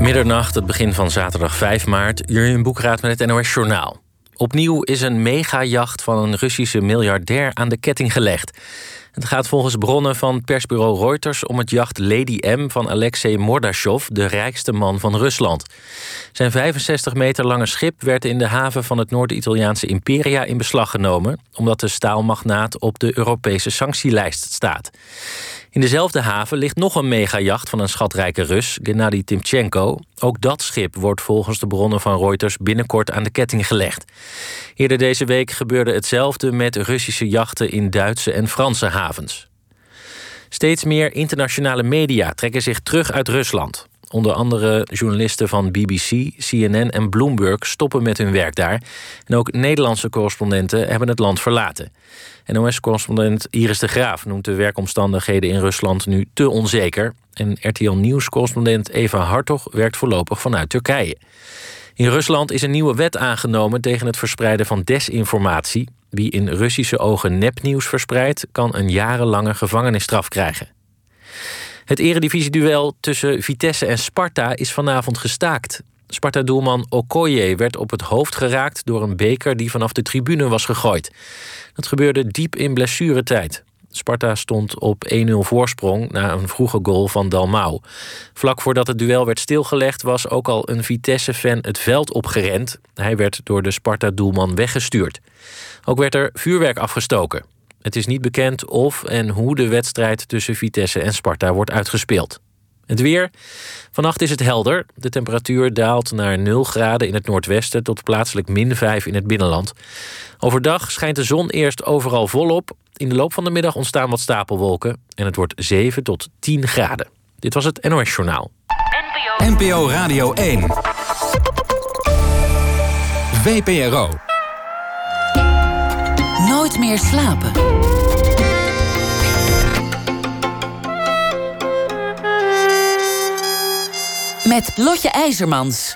Middernacht, het begin van zaterdag 5 maart. Jurjen Boekraat met het NOS Journaal. Opnieuw is een megajacht van een Russische miljardair aan de ketting gelegd. Het gaat volgens bronnen van persbureau Reuters om het jacht Lady M van Alexei Mordashov, de rijkste man van Rusland. Zijn 65 meter lange schip werd in de haven van het Noord-Italiaanse Imperia in beslag genomen, omdat de staalmagnaat op de Europese sanctielijst staat. In dezelfde haven ligt nog een megajacht van een schatrijke Rus, Gennady Timchenko. Ook dat schip wordt volgens de bronnen van Reuters binnenkort aan de ketting gelegd. Eerder deze week gebeurde hetzelfde met Russische jachten in Duitse en Franse havens. Steeds meer internationale media trekken zich terug uit Rusland. Onder andere journalisten van BBC, CNN en Bloomberg stoppen met hun werk daar. En ook Nederlandse correspondenten hebben het land verlaten. NOS-correspondent Iris de Graaf noemt de werkomstandigheden in Rusland nu te onzeker. En RTL Nieuws-correspondent Eva Hartog werkt voorlopig vanuit Turkije. In Rusland is een nieuwe wet aangenomen tegen het verspreiden van desinformatie. Wie in Russische ogen nepnieuws verspreidt, kan een jarenlange gevangenisstraf krijgen. Het eredivisieduel tussen Vitesse en Sparta is vanavond gestaakt. Sparta-doelman Okoye werd op het hoofd geraakt door een beker die vanaf de tribune was gegooid. Dat gebeurde diep in blessuretijd. Sparta stond op 1-0 voorsprong na een vroege goal van Dalmau. Vlak voordat het duel werd stilgelegd was ook al een Vitesse-fan het veld opgerend. Hij werd door de Sparta-doelman weggestuurd. Ook werd er vuurwerk afgestoken. Het is niet bekend of en hoe de wedstrijd tussen Vitesse en Sparta wordt uitgespeeld. Het weer. Vannacht is het helder. De temperatuur daalt naar 0 graden in het noordwesten tot plaatselijk min 5 in het binnenland. Overdag schijnt de zon eerst overal volop. In de loop van de middag ontstaan wat stapelwolken en het wordt 7 tot 10 graden. Dit was het NOS Journaal. NPO, NPO Radio 1. VPRO. Nooit meer slapen. Met Lotje IJzermans.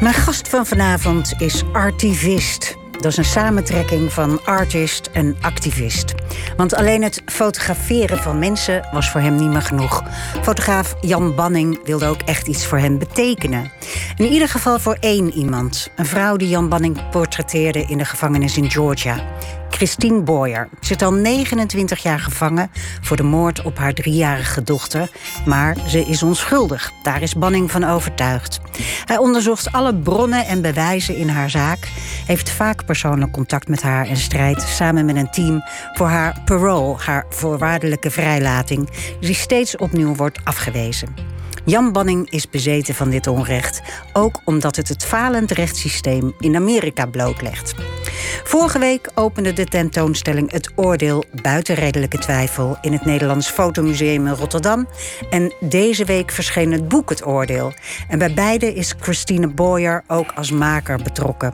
Mijn gast van vanavond is artivist. Dat is een samentrekking van artist en activist. Want alleen het fotograferen van mensen was voor hem niet meer genoeg. Fotograaf Jan Banning wilde ook echt iets voor hem betekenen. In ieder geval voor één iemand. Een vrouw die Jan Banning portretteerde in de gevangenis in Georgia. Christine Boyer zit al 29 jaar gevangen voor de moord op haar driejarige dochter. Maar ze is onschuldig. Daar is Banning van overtuigd. Hij onderzocht alle bronnen en bewijzen in haar zaak. Heeft vaak persoonlijk contact met haar en strijdt samen met een team voor haar parole, haar voorwaardelijke vrijlating, die steeds opnieuw wordt afgewezen. Jan Banning is bezeten van dit onrecht, ook omdat het het falend rechtssysteem in Amerika blootlegt. Vorige week opende de tentoonstelling Het Oordeel buiten redelijke twijfel in het Nederlands Fotomuseum in Rotterdam. En deze week verscheen het boek Het Oordeel. En bij beide is Christine Boyer ook als maker betrokken.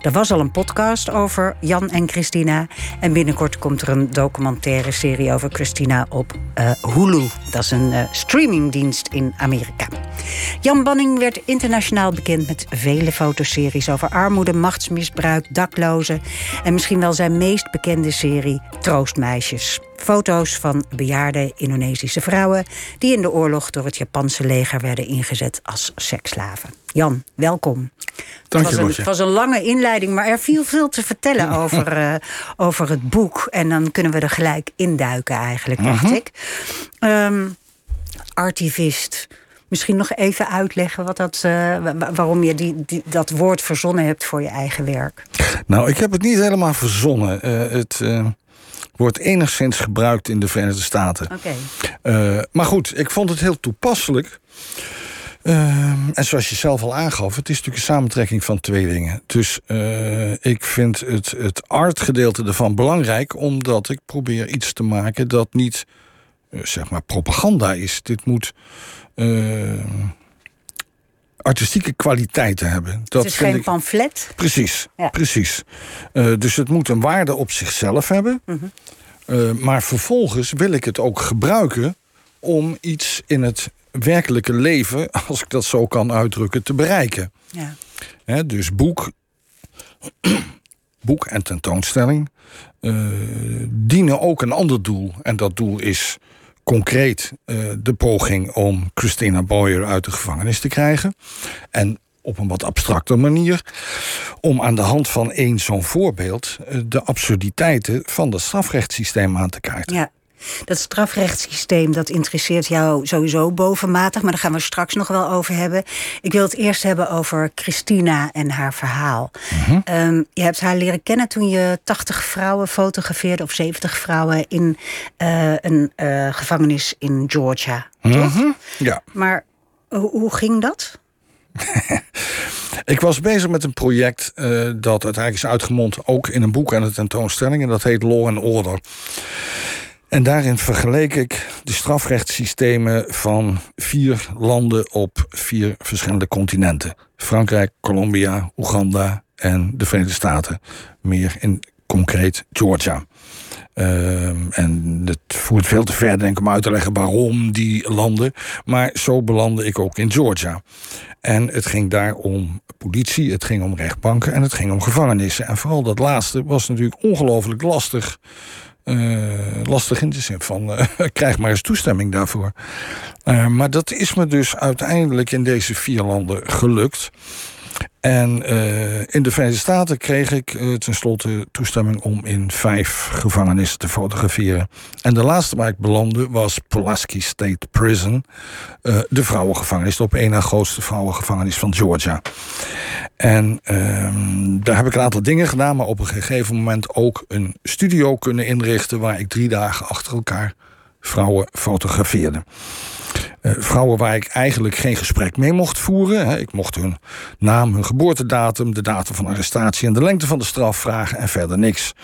Er was al een podcast over Jan en Christina. En binnenkort komt er een documentaire serie over Christina op uh, Hulu. Dat is een uh, streamingdienst in Amerika. Jan Banning werd internationaal bekend met vele fotoseries over armoede, machtsmisbruik, daklozen. En misschien wel zijn meest bekende serie Troostmeisjes. Foto's van bejaarde Indonesische vrouwen die in de oorlog door het Japanse leger werden ingezet als seksslaven. Jan, welkom. Dank het, was je, een, het was een lange inleiding, maar er viel veel te vertellen over, uh, over het boek. En dan kunnen we er gelijk induiken eigenlijk, dacht Mhm. ik. Um, artivist. Misschien nog even uitleggen wat dat, uh, wa- waarom je die, die, dat woord verzonnen hebt voor je eigen werk. Nou, ik heb het niet helemaal verzonnen. Uh, het uh, wordt enigszins gebruikt in de Verenigde Staten. Oké. Uh, maar goed, ik vond het heel toepasselijk. en zoals je zelf al aangaf, het is natuurlijk een samentrekking van twee dingen. Dus ik vind het, het art-gedeelte ervan belangrijk, omdat ik probeer iets te maken dat niet zeg maar propaganda is. Dit moet uh, artistieke kwaliteiten hebben. Dat het is geen ik... pamflet? Precies, ja. precies. Uh, dus het moet een waarde op zichzelf hebben. Mhm. Mm -hmm. uh, maar vervolgens wil ik het ook gebruiken om iets in het werkelijke leven, als ik dat zo kan uitdrukken, te bereiken. Ja. He, dus boek, boek en tentoonstelling dienen ook een ander doel. En dat doel is concreet uh, de poging om Christina Boyer uit de gevangenis te krijgen. En op een wat abstracte manier. Om aan de hand van één zo'n voorbeeld uh, de absurditeiten van het strafrechtssysteem aan te kaarten. Ja. Dat strafrechtssysteem dat interesseert jou sowieso bovenmatig, maar daar gaan we straks nog wel over hebben. Ik wil het eerst hebben over Christina en haar verhaal. Mhm. Um, je hebt haar leren kennen toen je 80 vrouwen fotografeerde, of 70 vrouwen in uh, een uh, gevangenis in Georgia. Toch? Mhm. Ja. Maar hoe, hoe ging dat? Ik was bezig met een project uh, dat uiteindelijk is uitgemond ook in een boek en een tentoonstelling. En dat heet Law and Order. En daarin vergeleek ik de strafrechtssystemen van vier landen op vier verschillende continenten: Frankrijk, Colombia, Oeganda en de Verenigde Staten. Meer in concreet Georgia. Uh, en het voert veel te ver, denk ik, om uit te leggen waarom die landen. Maar zo belandde ik ook in Georgia. En het ging daar om politie, het ging om rechtbanken en het ging om gevangenissen. En vooral dat laatste was natuurlijk ongelooflijk lastig. Uh, lastig in de zin van uh, krijg maar eens toestemming daarvoor. Uh, maar dat is me dus uiteindelijk in deze vier landen gelukt. En uh, in de Verenigde Staten kreeg ik uh, tenslotte toestemming om in vijf gevangenissen te fotograferen. En de laatste waar ik belandde was Pulaski State Prison, uh, de vrouwengevangenis, de op één na grootste vrouwengevangenis van Georgia. En daar heb ik een aantal dingen gedaan, maar op een gegeven moment ook een studio kunnen inrichten waar ik drie dagen achter elkaar vrouwen fotografeerde. Uh, vrouwen waar ik eigenlijk geen gesprek mee mocht voeren. Hè. Ik mocht hun naam, hun geboortedatum, de datum van arrestatie en de lengte van de straf vragen en verder niks.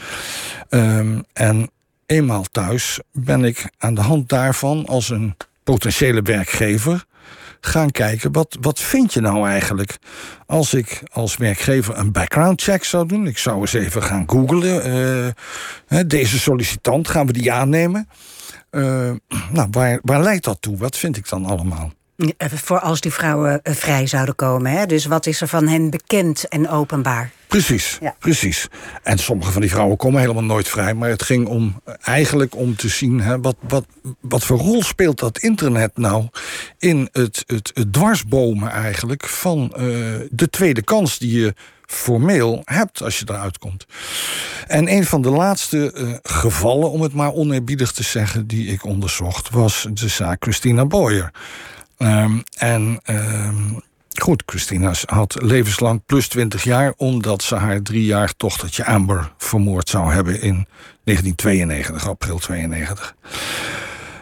Um, en eenmaal thuis ben ik aan de hand daarvan als een potentiële werkgever gaan kijken, wat, wat vind je nou eigenlijk als ik als werkgever een background check zou doen? Ik zou eens even gaan googlen. Uh, deze sollicitant, gaan we die aannemen? Uh, nou, waar, waar leidt dat toe? Wat vind ik dan allemaal? Voor als die vrouwen vrij zouden komen. Hè? Dus wat is er van hen bekend en openbaar? Precies, ja. precies. En sommige van die vrouwen komen helemaal nooit vrij. Maar het ging om eigenlijk om te zien... Hè, wat, wat, wat voor rol speelt dat internet nou... in het, het, het dwarsbomen eigenlijk van uh, de tweede kans die je formeel hebt als je eruit komt. En een van de laatste uh, gevallen, om het maar oneerbiedig te zeggen... die ik onderzocht, was de zaak Christina Boyer. Um, en... Um, Goed, Christina had levenslang plus 20 jaar... omdat ze haar driejarig dochtertje Amber vermoord zou hebben... in 1992, april 92.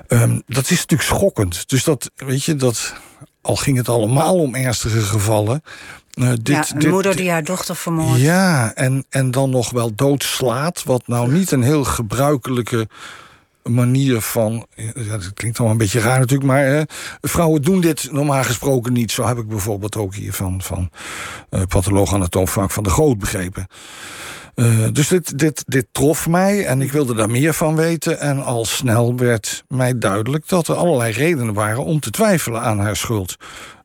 Um, dat is natuurlijk schokkend. Dus dat, weet je, dat... al ging het allemaal om ernstige gevallen... Uh, dit, ja, een dit, moeder die haar dochter vermoordt. Ja, en, en dan nog wel doodslaat... wat nou niet een heel gebruikelijke manier van. Ja, dat klinkt allemaal een beetje raar natuurlijk, maar hè, vrouwen doen dit normaal gesproken niet. Zo heb ik bijvoorbeeld ook hier van, van uh, patholoog anatoom Frank van de Groot begrepen. Uh, dus dit, dit, dit trof mij en ik wilde daar meer van weten. En al snel werd mij duidelijk dat er allerlei redenen waren om te twijfelen aan haar schuld.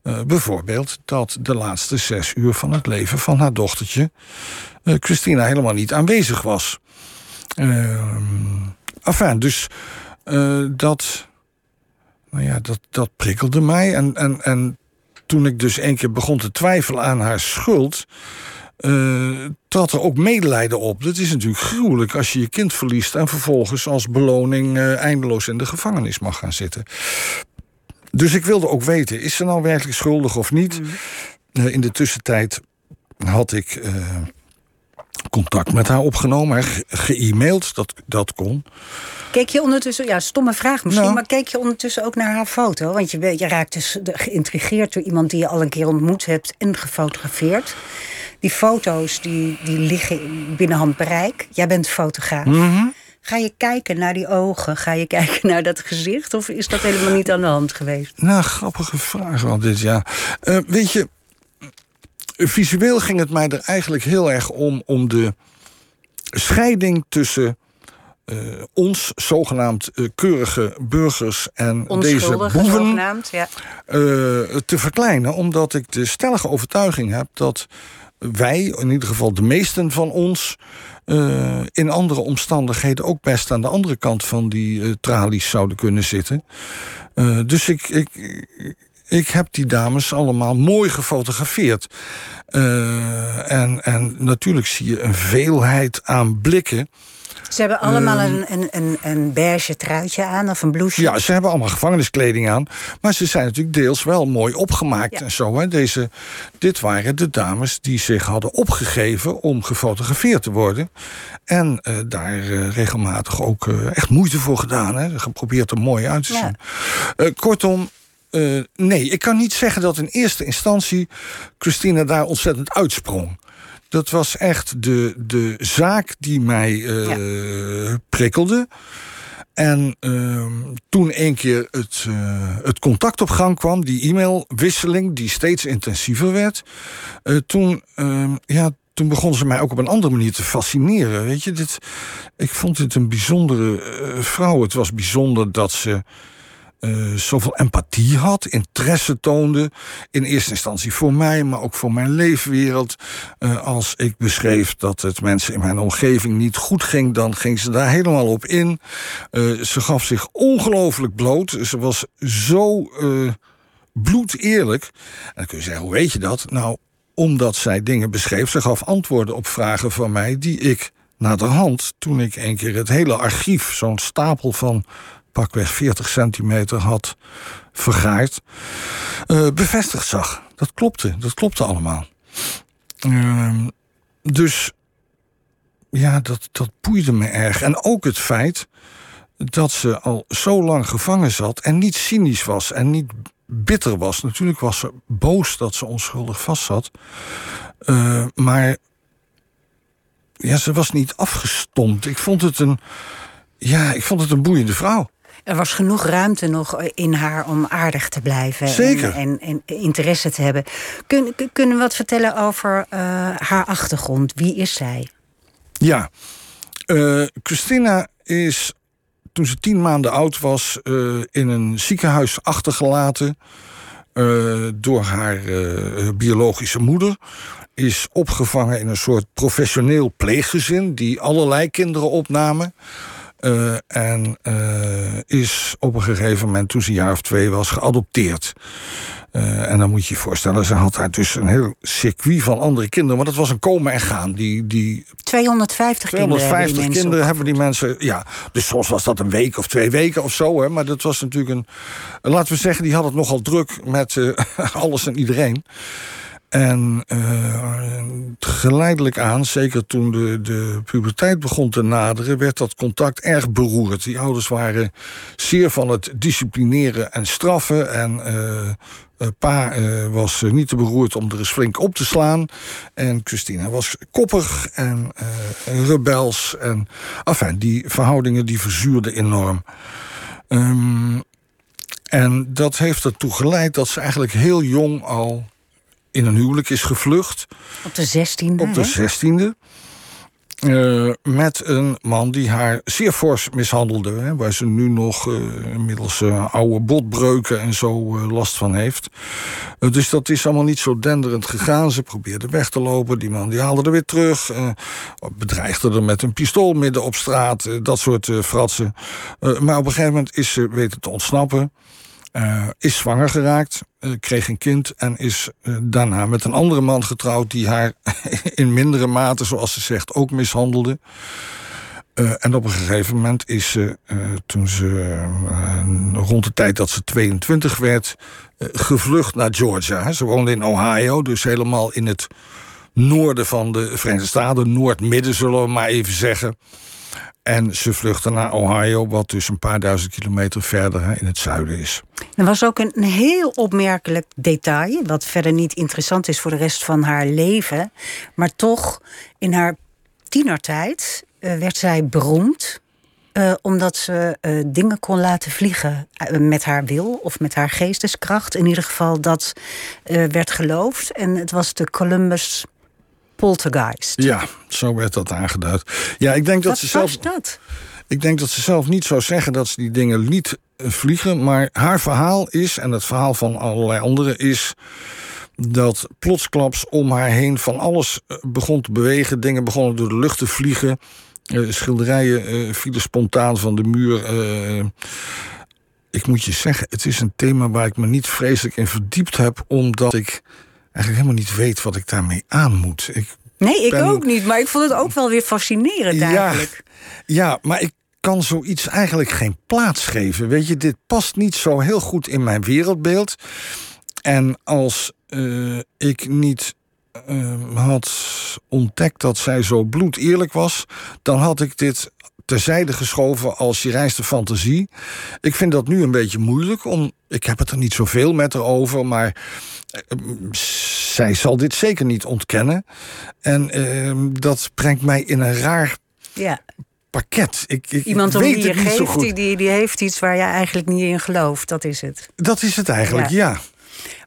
Uh, bijvoorbeeld dat de laatste zes uur van het leven van haar dochtertje, uh, Christina, helemaal niet aanwezig was. Enfin, dus uh, dat, nou ja, dat, dat prikkelde mij. En, en, en toen ik dus één keer begon te twijfelen aan haar schuld... Uh, trad er ook medelijden op. Dat is natuurlijk gruwelijk als je je kind verliest... en vervolgens als beloning eindeloos in de gevangenis mag gaan zitten. Dus ik wilde ook weten, is ze nou werkelijk schuldig of niet? Mm. Uh, in de tussentijd had ik contact met haar opgenomen, ge-e-mailed, dat, dat kon. Keek je ondertussen, ja, stomme vraag misschien, nou. maar keek je ondertussen ook naar haar foto? Want je, je raakt dus geïntrigeerd door iemand die je al een keer ontmoet hebt en gefotografeerd. Die foto's die, die liggen binnen handbereik. Jij bent fotograaf. Mm -hmm. Ga je kijken naar die ogen? Ga je kijken naar dat gezicht? Of is dat helemaal niet aan de hand geweest? Nou, grappige vraag wel dit, ja. Uh, weet je, visueel ging het mij er eigenlijk heel erg om, om de scheiding tussen uh, ons, zogenaamd uh, keurige burgers en deze boeven, ja. uh, te verkleinen. Omdat ik de stellige overtuiging heb dat wij, in ieder geval de meesten van ons, uh, in andere omstandigheden ook best aan de andere kant van die uh, tralies zouden kunnen zitten. Uh, dus ik, ik, ik heb die dames allemaal mooi gefotografeerd. en, en natuurlijk zie je een veelheid aan blikken. Ze hebben allemaal ehm, een, een, een, een beige truitje aan of een blouseje. Ja, ze hebben allemaal gevangeniskleding aan. Maar ze zijn natuurlijk deels wel mooi opgemaakt en zo. Hè. Deze, dit waren de dames die zich hadden opgegeven om gefotografeerd te worden. En uh, daar uh, regelmatig ook uh, echt moeite voor gedaan. Hè. Geprobeerd er mooi uit te zien. Ja. kortom, uh, nee, ik kan niet zeggen dat in eerste instantie Christina daar ontzettend uitsprong. Dat was echt de, de zaak die mij uh, prikkelde. En uh, toen een keer het, uh, het contact op gang kwam, die e-mailwisseling die steeds intensiever werd, uh, toen, ehm, ja, toen begon ze mij ook op een andere manier te fascineren. Weet je, dit, ik vond dit een bijzondere vrouw. Het was bijzonder dat ze uh, zoveel empathie had, interesse toonde. In eerste instantie voor mij, maar ook voor mijn leefwereld. Uh, als ik beschreef dat het mensen in mijn omgeving niet goed ging, dan ging ze daar helemaal op in. Uh, ze gaf zich ongelooflijk bloot. Ze was zo bloed eerlijk. En dan kun je zeggen, hoe weet je dat? Nou, omdat zij dingen beschreef. Ze gaf antwoorden op vragen van mij die ik naderhand, toen ik een keer het hele archief, zo'n stapel van pakweg 40 centimeter had vergaard, uh, bevestigd zag. Dat klopte, dat klopte allemaal. Uh, dus ja, dat, dat boeide me erg. En ook het feit dat ze al zo lang gevangen zat en niet cynisch was en niet bitter was. Natuurlijk was ze boos dat ze onschuldig vastzat. Uh, maar ja, ze was niet afgestompt. Ik vond het een, ja, ik vond het een boeiende vrouw. Er was genoeg ruimte nog in haar om aardig te blijven. Zeker. En, en, interesse te hebben. Kun, kunnen we wat vertellen over uh, haar achtergrond? Wie is zij? Ja, uh, Christina is toen ze tien maanden oud was uh, in een ziekenhuis achtergelaten door haar biologische moeder. Is opgevangen in een soort professioneel pleeggezin die allerlei kinderen opnamen. Uh, en uh, is op een gegeven moment, toen ze een jaar of twee was, geadopteerd. Uh, en dan moet je je voorstellen, ze had daar dus een heel circuit van andere kinderen. Maar dat was een komen en gaan. Die, die 250, 250 kinderen, hebben, kinderen hebben die mensen. Ja, dus soms was dat een week of twee weken of zo. Hè, maar dat was natuurlijk een. Laten we zeggen, die had het nogal druk met alles en iedereen. En uh, geleidelijk aan, zeker toen de, de puberteit begon te naderen, werd dat contact erg beroerd. Die ouders waren zeer van het disciplineren en straffen. En uh, uh, pa was niet te beroerd om er eens flink op te slaan. En Christina was koppig en rebels. En enfin, die verhoudingen die verzuurden enorm. Um, en dat heeft ertoe geleid dat ze eigenlijk heel jong al in een huwelijk is gevlucht. Op de 16e. Op de 16e. Uh, met een man die haar zeer fors mishandelde. Hè, waar ze nu nog uh, inmiddels uh, oude botbreuken en zo last van heeft. dus dat is allemaal niet zo denderend gegaan. Ze probeerde weg te lopen. Die man die haalde er weer terug. bedreigde er met een pistool midden op straat. dat soort fratsen. maar op een gegeven moment is ze weten te ontsnappen. Uh, is zwanger geraakt, uh, kreeg een kind en is uh, daarna met een andere man getrouwd die haar in mindere mate, zoals ze zegt, ook mishandelde. en op een gegeven moment is ze, toen ze rond de tijd dat ze 22 werd, gevlucht naar Georgia. Ze woonde in Ohio, dus helemaal in het noorden van de Verenigde Staten, noord-midden zullen we maar even zeggen. En ze vluchten naar Ohio, wat dus een paar duizend kilometer verder in het zuiden is. Er was ook een heel opmerkelijk detail, wat verder niet interessant is voor de rest van haar leven. Maar toch, in haar tienertijd uh, werd zij beroemd. Uh, omdat ze uh, dingen kon laten vliegen met haar wil of met haar geesteskracht. In ieder geval, dat werd geloofd. En het was de Columbus poltergeist. Ja, zo werd dat aangeduid. Ja, ik denk dat ze zelf. dat? Ik denk dat ze zelf niet zou zeggen dat ze die dingen liet vliegen. Maar haar verhaal is, en het verhaal van allerlei anderen is. dat plotsklaps om haar heen van alles eh, begon te bewegen. Dingen begonnen door de lucht te vliegen. Uh, schilderijen uh, vielen spontaan van de muur. Uh, ik moet je zeggen, het is een thema waar ik me niet vreselijk in verdiept heb, omdat ik eigenlijk helemaal niet weet wat ik daarmee aan moet. Ik nee, ik ook niet, maar ik vond het ook wel weer fascinerend eigenlijk. Ja, ja, maar ik kan zoiets eigenlijk geen plaats geven. Weet je, dit past niet zo heel goed in mijn wereldbeeld. En als uh, ik niet uh, had ontdekt dat zij zo bloedeerlijk was, dan had ik dit terzijde geschoven als je reist de fantasie. Ik vind dat nu een beetje moeilijk. Om, ik heb het er niet zoveel met haar over, maar zij zal dit zeker niet ontkennen. En uh, dat brengt mij in een raar ja. pakket. Ik, ik Iemand om weet wie je het niet zo geeft, goed. die, die, die heeft iets waar je eigenlijk niet in gelooft. Dat is het. Dat is het eigenlijk, ja. Ja.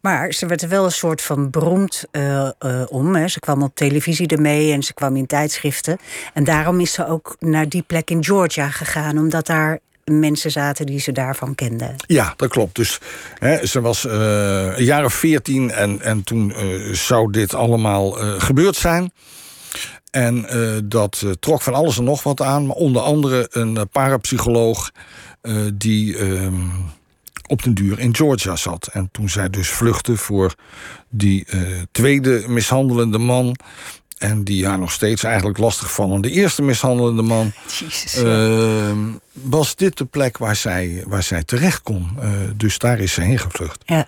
Maar ze werd er wel een soort van beroemd uh, uh, om. Hè. Ze kwam op televisie ermee en ze kwam in tijdschriften. En daarom is ze ook naar die plek in Georgia gegaan, omdat daar mensen zaten die ze daarvan kenden. Ja, dat klopt. Dus hè, ze was uh, een jaar of veertien en, en toen zou dit allemaal gebeurd zijn. En dat trok van alles en nog wat aan. Maar onder andere een parapsycholoog die ehm, op den duur in Georgia zat. En toen zij dus vluchtte voor die tweede mishandelende man. En die haar nog steeds eigenlijk lastigvallende eerste mishandelende man. Jezus, uh, was dit de plek waar zij, waar zij terecht kon. Uh, dus daar is ze heen gevlucht. Ja.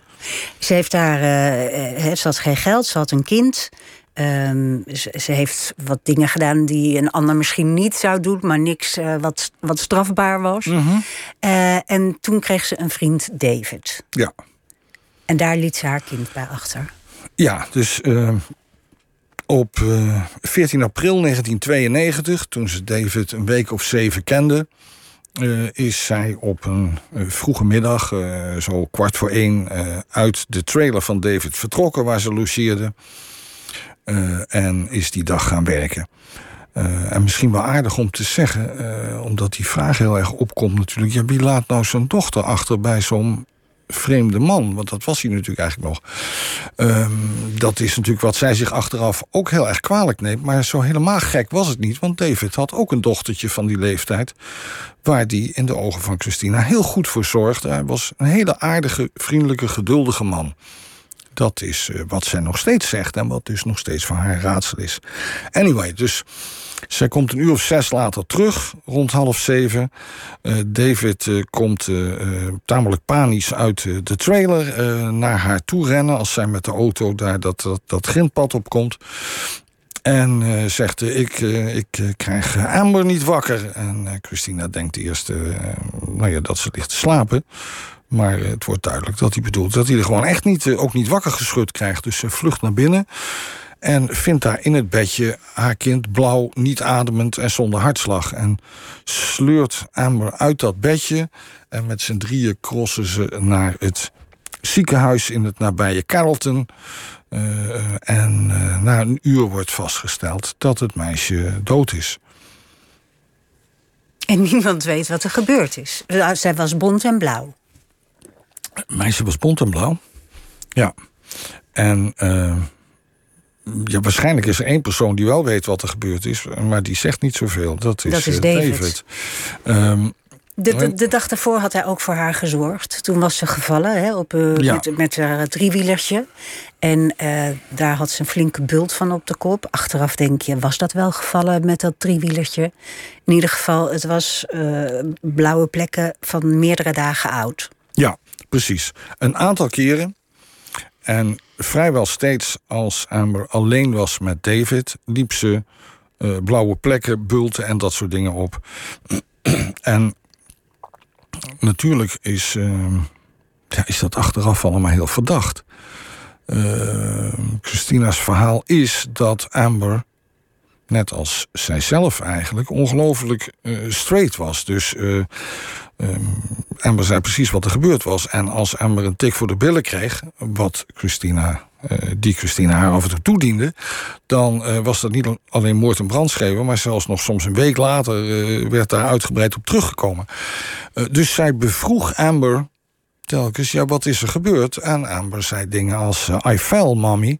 Ze heeft daar. Uh, ze had geen geld, ze had een kind. Um, ze, ze, heeft wat dingen gedaan die een ander misschien niet zou doen, maar niks uh, wat, wat strafbaar was. Mm -hmm. uh, en toen kreeg ze een vriend, David. Ja. En daar liet ze haar kind bij achter. Ja, dus uh, op 14 april 1992, toen ze David een week of zeven kende, is zij op een vroege middag, zo kwart voor één, uit de trailer van David vertrokken waar ze logeerde. En is die dag gaan werken. En misschien wel aardig om te zeggen, omdat die vraag heel erg opkomt natuurlijk. Ja, wie laat nou zijn dochter achter bij zo'n vreemde man? Want dat was hij natuurlijk eigenlijk nog. Um, dat is natuurlijk wat zij zich achteraf ook heel erg kwalijk neemt. Maar zo helemaal gek was het niet. Want David had ook een dochtertje van die leeftijd. Waar die in de ogen van Christina heel goed voor zorgde. Hij was een hele aardige, vriendelijke, geduldige man. Dat is uh, wat zij nog steeds zegt en wat dus nog steeds van haar raadsel is. Anyway, dus zij komt een uur of zes later terug, rond half zeven. Uh, David uh, komt tamelijk panisch uit de trailer naar haar toe rennen... als zij met de auto daar dat, dat, grindpad op komt. En zegt, ik, ik krijg Amber niet wakker. En Christina denkt eerst nou ja, dat ze ligt te slapen. Maar het wordt duidelijk dat hij bedoelt dat hij er gewoon echt niet, ook niet wakker geschud krijgt. Dus ze vlucht naar binnen en vindt daar in het bedje haar kind blauw, niet ademend en zonder hartslag. En sleurt Amber uit dat bedje en met z'n drieën crossen ze naar het ziekenhuis in het nabije Carrollton. Uh, en uh, na een uur wordt vastgesteld dat het meisje dood is. En niemand weet wat er gebeurd is. Zij was bont en blauw. Het meisje was bont en blauw. Ja. En uh, ja, waarschijnlijk is er één persoon die wel weet wat er gebeurd is, maar die zegt niet zoveel. Dat is, dat is David. David. Um, de, de, de, dag daarvoor had hij ook voor haar gezorgd. Toen was ze gevallen hè, op, uh, ja. met, met haar driewielertje. En uh, daar had ze een flinke bult van op de kop. Achteraf denk je, was dat wel gevallen met dat driewielertje? In ieder geval, het was uh, blauwe plekken van meerdere dagen oud. Ja, precies. Een aantal keren. En vrijwel steeds als Amber alleen was met David... liep ze blauwe plekken, bulten en dat soort dingen op. en natuurlijk is, uh, ja, is dat achteraf allemaal heel verdacht. Uh, Christina's verhaal is dat Amber, net als zijzelf eigenlijk, ongelooflijk uh, straight was. Dus um, Amber zei precies wat er gebeurd was. En als Amber een tik voor de billen kreeg, wat Christina, die Christina haar af en toe toediende, dan was dat niet alleen moord en brandscheven, maar zelfs nog soms een week later werd daar uitgebreid op teruggekomen. Dus zij bevroeg Amber telkens, ja, wat is er gebeurd? En Amber zei dingen als, I fell, mommy.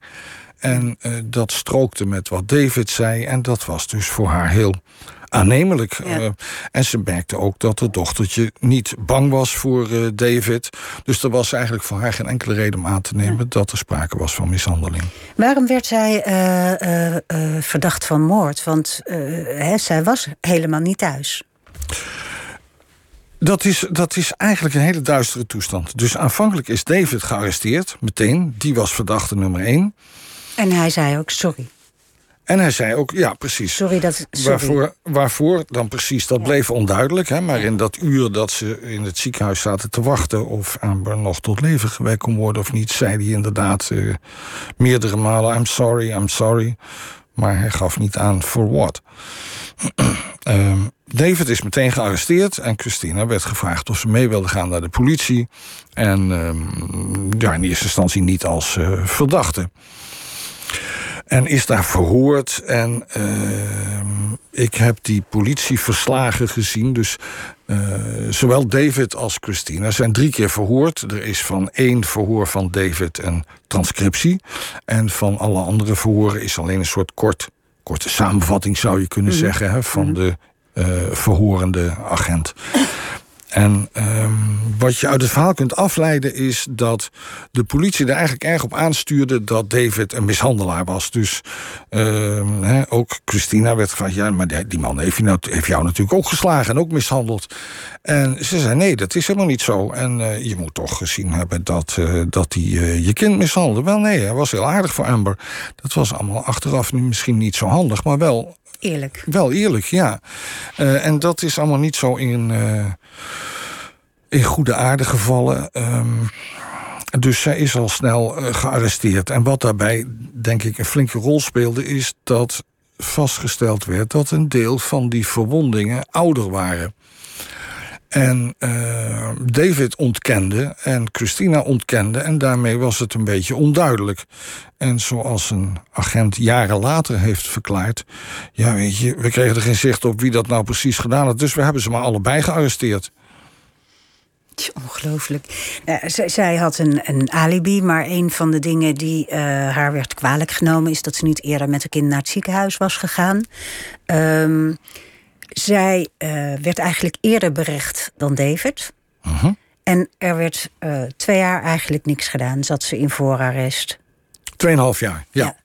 En uh, dat strookte met wat David zei. En dat was dus voor haar heel aannemelijk. Ja. Uh, en ze merkte ook dat haar dochtertje niet bang was voor uh, David. Dus er was eigenlijk voor haar geen enkele reden om aan te nemen... Ja. dat er sprake was van mishandeling. Waarom werd zij uh, verdacht van moord? Want hè, zij was helemaal niet thuis. Dat is, dat is eigenlijk een hele duistere toestand. Dus aanvankelijk is David gearresteerd, meteen. Die was verdachte nummer één. En hij zei ook sorry. En hij zei ook, ja, precies. Sorry dat. Sorry. Waarvoor, waarvoor dan precies, dat bleef onduidelijk. Hè? Maar in dat uur dat ze in het ziekenhuis zaten te wachten... of Amber nog tot leven gewekt kon worden of niet... zei hij inderdaad uh, meerdere malen... I'm sorry, I'm sorry. Maar hij gaf niet aan voor wat. um, David is meteen gearresteerd en Christina werd gevraagd of ze mee wilde gaan naar de politie. En um, ja, in eerste instantie niet als uh, verdachte. En is daar verhoord. En uh, ik heb die politieverslagen gezien. Dus uh, zowel David als Christina zijn drie keer verhoord. Er is van één verhoor van David een transcriptie. En van alle andere verhoren is alleen een soort kort, korte samenvatting, zou je kunnen mm-hmm. zeggen, hè, van mm-hmm. de uh, verhorende agent. En um, wat je uit het verhaal kunt afleiden is dat de politie er eigenlijk erg op aanstuurde dat David een mishandelaar was. Dus he, ook Christina werd gevraagd: ja, maar die man heeft, nou, heeft jou natuurlijk ook geslagen en ook mishandeld. En ze zei: nee, dat is helemaal niet zo. En uh, je moet toch gezien hebben dat hij uh, dat uh, je kind mishandelde. Wel, nee, hij was heel aardig voor Amber. Dat was allemaal achteraf nu misschien niet zo handig, maar wel Eerlijk. Wel eerlijk, ja. Uh, en dat is allemaal niet zo in, uh, in goede aarde gevallen. Um, dus zij is al snel uh, gearresteerd. En wat daarbij, denk ik, een flinke rol speelde... is dat vastgesteld werd dat een deel van die verwondingen ouder waren. En uh, David ontkende en Christina ontkende. En daarmee was het een beetje onduidelijk. En zoals een agent jaren later heeft verklaard... ja, weet je, we kregen er geen zicht op wie dat nou precies gedaan had. Dus we hebben ze maar allebei gearresteerd. Ongelooflijk. Uh, z- zij had een, een, alibi, maar een van de dingen die uh, haar werd kwalijk genomen... is dat ze niet eerder met een kind naar het ziekenhuis was gegaan. Um, zij uh, werd eigenlijk eerder berecht dan David. Uh-huh. En er werd uh, twee jaar eigenlijk niks gedaan. Zat ze in voorarrest. Tweeënhalf jaar, ja. ja.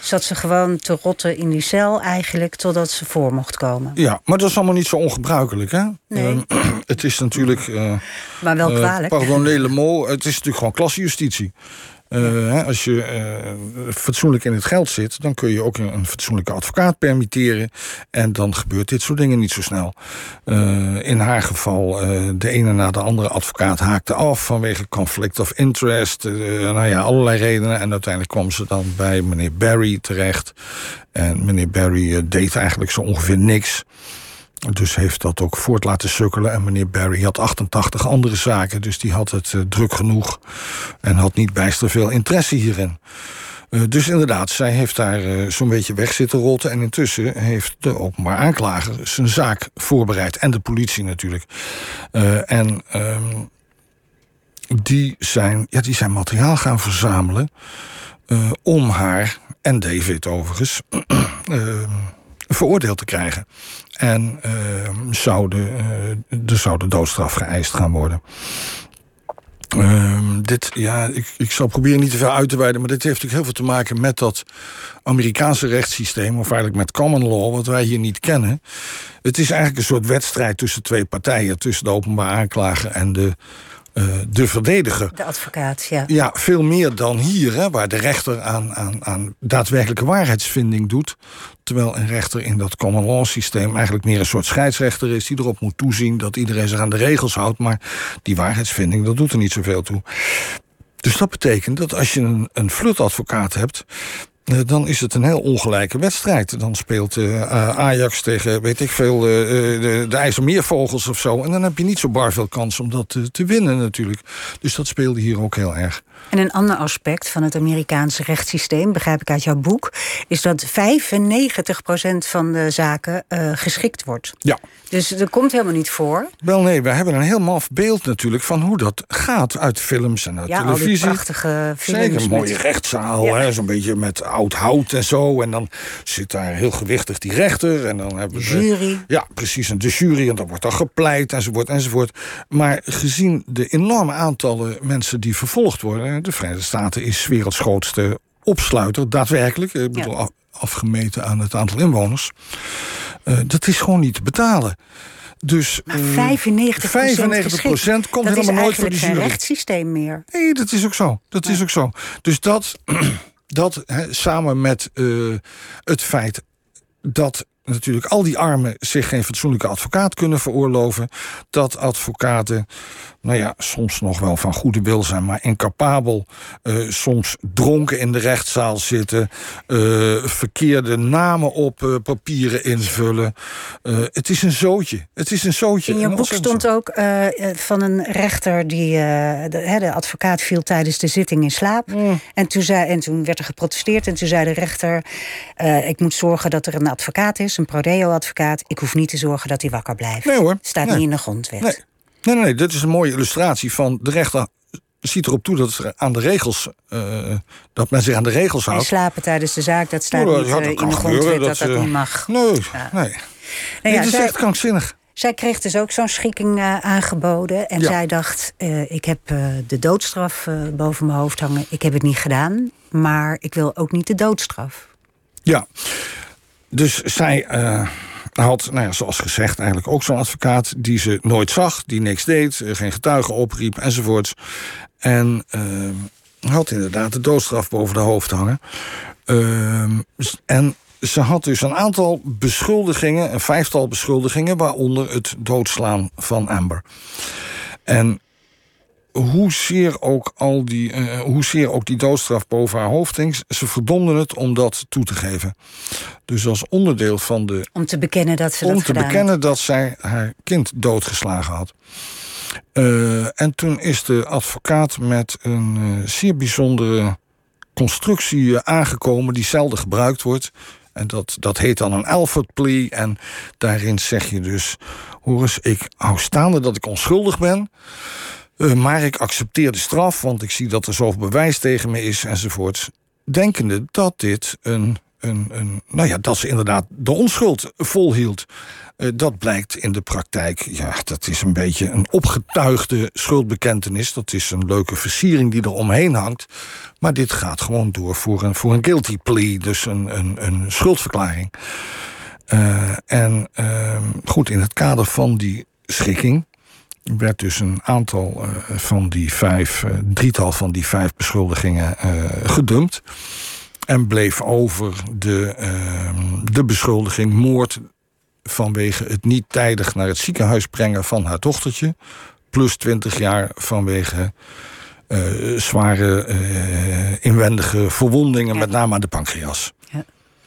Zat ze gewoon te rotten in die cel eigenlijk totdat ze voor mocht komen. Ja, maar dat is allemaal niet zo ongebruikelijk, hè? Nee. Uh, het is natuurlijk... Uh, maar wel kwalijk. pardon, mot, het is natuurlijk gewoon klassejustitie. Uh, als je uh, fatsoenlijk in het geld zit, dan kun je ook een, fatsoenlijke advocaat permitteren. En dan gebeurt dit soort dingen niet zo snel. Uh, in haar geval, de ene na de andere advocaat haakte af vanwege conflict of interest. nou ja, allerlei redenen. En uiteindelijk kwam ze dan bij meneer Barry terecht. En meneer Barry deed eigenlijk zo ongeveer niks. Dus heeft dat ook voort laten sukkelen. En meneer Barry had 88 andere zaken. Dus die had het uh, druk genoeg. En had niet bijster veel interesse hierin. Uh, dus inderdaad, zij heeft daar uh, zo'n beetje weg zitten rotten. En intussen heeft de openbaar aanklager zijn zaak voorbereid. En de politie natuurlijk. en um, die, zijn, ja, die zijn materiaal gaan verzamelen. om haar, en David overigens, veroordeeld te krijgen. En uh, zouden, uh, er zou de doodstraf geëist gaan worden. Uh, dit, ja, ik, ik zal proberen niet te veel uit te wijden, maar dit heeft natuurlijk heel veel te maken met dat Amerikaanse rechtssysteem, of eigenlijk met common law, wat wij hier niet kennen. Het is eigenlijk een soort wedstrijd tussen twee partijen, tussen de openbaar aanklager en de, de verdediger. De advocaat, ja. Ja, veel meer dan hier, hè, waar de rechter aan, aan, aan daadwerkelijke waarheidsvinding doet. Terwijl een rechter in dat common law systeem eigenlijk meer een soort scheidsrechter is... die erop moet toezien dat iedereen zich aan de regels houdt. Maar die waarheidsvinding, dat doet er niet zoveel toe. Dus dat betekent dat als je een, een flirtadvocaat hebt... eh, dan is het een heel ongelijke wedstrijd. Dan speelt uh, Ajax tegen, weet ik veel, de, de IJsselmeervogels of zo. En dan heb je niet zo bar veel kans om dat te winnen natuurlijk. Dus dat speelde hier ook heel erg. En een ander aspect van het Amerikaanse rechtssysteem, begrijp ik uit jouw boek, is dat 95% van de zaken uh, geschikt wordt. Ja. Dus dat komt helemaal niet voor. Wel nee, we hebben een heel maf beeld natuurlijk van hoe dat gaat uit films en uit ja, televisie. Die prachtige films. Zeker, een mooie rechtszaal, ja. zo'n beetje met oud hout en zo. En dan zit daar heel gewichtig die rechter. En dan hebben de jury. ja, precies, en de jury. En dan wordt dan gepleit enzovoort enzovoort. Maar gezien de enorme aantallen mensen die vervolgd worden de Verenigde Staten is werelds grootste opsluiter, daadwerkelijk. Ik bedoel, afgemeten aan het aantal inwoners. Uh, dat is gewoon niet te betalen. Dus, maar 95, 95 procent komt dat helemaal nooit voor de jury. geen rechtssysteem meer. Nee, dat is ook zo. Dat is ook zo. Dus dat, dat he, samen met uh, het feit dat natuurlijk al die armen zich geen fatsoenlijke advocaat kunnen veroorloven. Dat advocaten, nou ja, soms nog wel van goede wil zijn, maar incapabel. Uh, soms dronken in de rechtszaal zitten. Uh, verkeerde namen op uh, papieren invullen. het is een zootje. Het is een zootje. In je boek stond ook van een rechter die. De, de, advocaat viel tijdens de zitting in slaap. Mm. En, toen zei, en toen werd er geprotesteerd. En toen zei de rechter: Ik moet zorgen dat er een advocaat is een Prodeo-advocaat. Ik hoef niet te zorgen dat hij wakker blijft. Nee hoor. Staat nee. niet in de grondwet. Nee. nee, nee, nee. Dit is een mooie illustratie van de rechter ziet erop toe dat, er aan de regels, uh, dat men zich aan de regels houdt. En slapen tijdens de zaak, dat staat oh, niet ja, dat uh, in de grondwet dat dat, uh, niet mag. Nee, ja. nee. nee ja, het is zij, echt krankzinnig. Zij kreeg dus ook zo'n schikking aangeboden. En ja. zij dacht, ik heb de doodstraf boven mijn hoofd hangen. Ik heb het niet gedaan, maar ik wil ook niet de doodstraf. Ja, dus zij uh, had, nou ja, zoals gezegd, eigenlijk ook zo'n advocaat die ze nooit zag, die niks deed, geen getuigen opriep enzovoorts. En uh, had inderdaad de doodstraf boven de hoofd hangen. Uh, en ze had dus een aantal beschuldigingen, een vijftal beschuldigingen, waaronder het doodslaan van Amber. En hoezeer ook, al die, uh, hoezeer ook die doodstraf boven haar hoofd hing... ze verdomden het om dat toe te geven. Dus als onderdeel van de... Om te bekennen dat ze om dat te bekennen had. dat zij haar kind doodgeslagen had. Uh, en toen is de advocaat met een uh, zeer bijzondere constructie aangekomen... die zelden gebruikt wordt... En dat, dat heet dan een Alford plea. En daarin zeg je dus... hoor eens, ik hou staande dat ik onschuldig ben... Uh, maar ik accepteer de straf, want ik zie dat er zoveel bewijs tegen me is enzovoort. Denkende dat dit een. een, een nou ja, dat ze inderdaad de onschuld volhield. Uh, dat blijkt in de praktijk. Ja, dat is een beetje een opgetuigde schuldbekentenis. Dat is een leuke versiering die er omheen hangt. Maar dit gaat gewoon door voor een, guilty plea, dus een, een, een schuldverklaring. Uh, en goed, in het kader van die schikking werd dus een aantal uh, van die vijf, uh, drietal van die vijf beschuldigingen uh, gedumpt. En bleef over de, de beschuldiging moord vanwege het niet tijdig naar het ziekenhuis brengen van haar dochtertje. Plus 20 jaar vanwege zware inwendige verwondingen, ja. met name aan de pancreas. Ja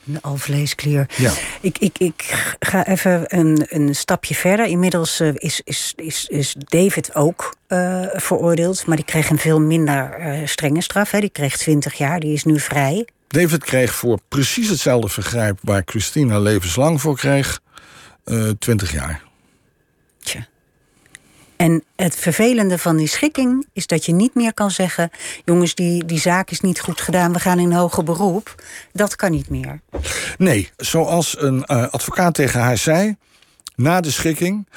een alvleesklier. Ja. Ik, ik, ik ga even een, een stapje verder. Inmiddels uh, is, is, is, is David ook uh, veroordeeld, maar die kreeg een veel minder uh, strenge straf. Hè. Die kreeg 20 jaar, die is nu vrij. David kreeg voor precies hetzelfde vergrijp waar Christina levenslang voor kreeg, 20 jaar. En het vervelende van die schikking is dat je niet meer kan zeggen: jongens, die, die zaak is niet goed gedaan, we gaan in hoger beroep. Dat kan niet meer. Nee, zoals een uh, advocaat tegen haar zei na de schikking.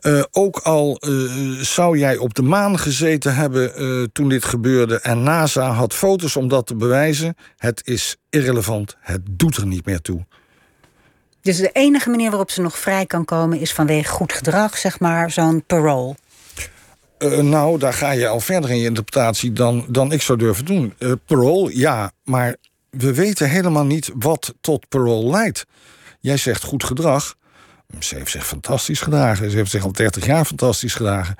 Uh, ook al uh, zou jij op de maan gezeten hebben toen dit gebeurde en NASA had foto's om dat te bewijzen, het is irrelevant. Het doet er niet meer toe. Dus de enige manier waarop ze nog vrij kan komen is vanwege goed gedrag, zeg maar, zo'n parole. Uh, nou, daar ga je al verder in je interpretatie dan, dan ik zou durven doen. Uh, parole, ja, maar we weten helemaal niet wat tot parole leidt. Jij zegt goed gedrag. Ze heeft zich fantastisch gedragen. Ze heeft zich al 30 jaar fantastisch gedragen.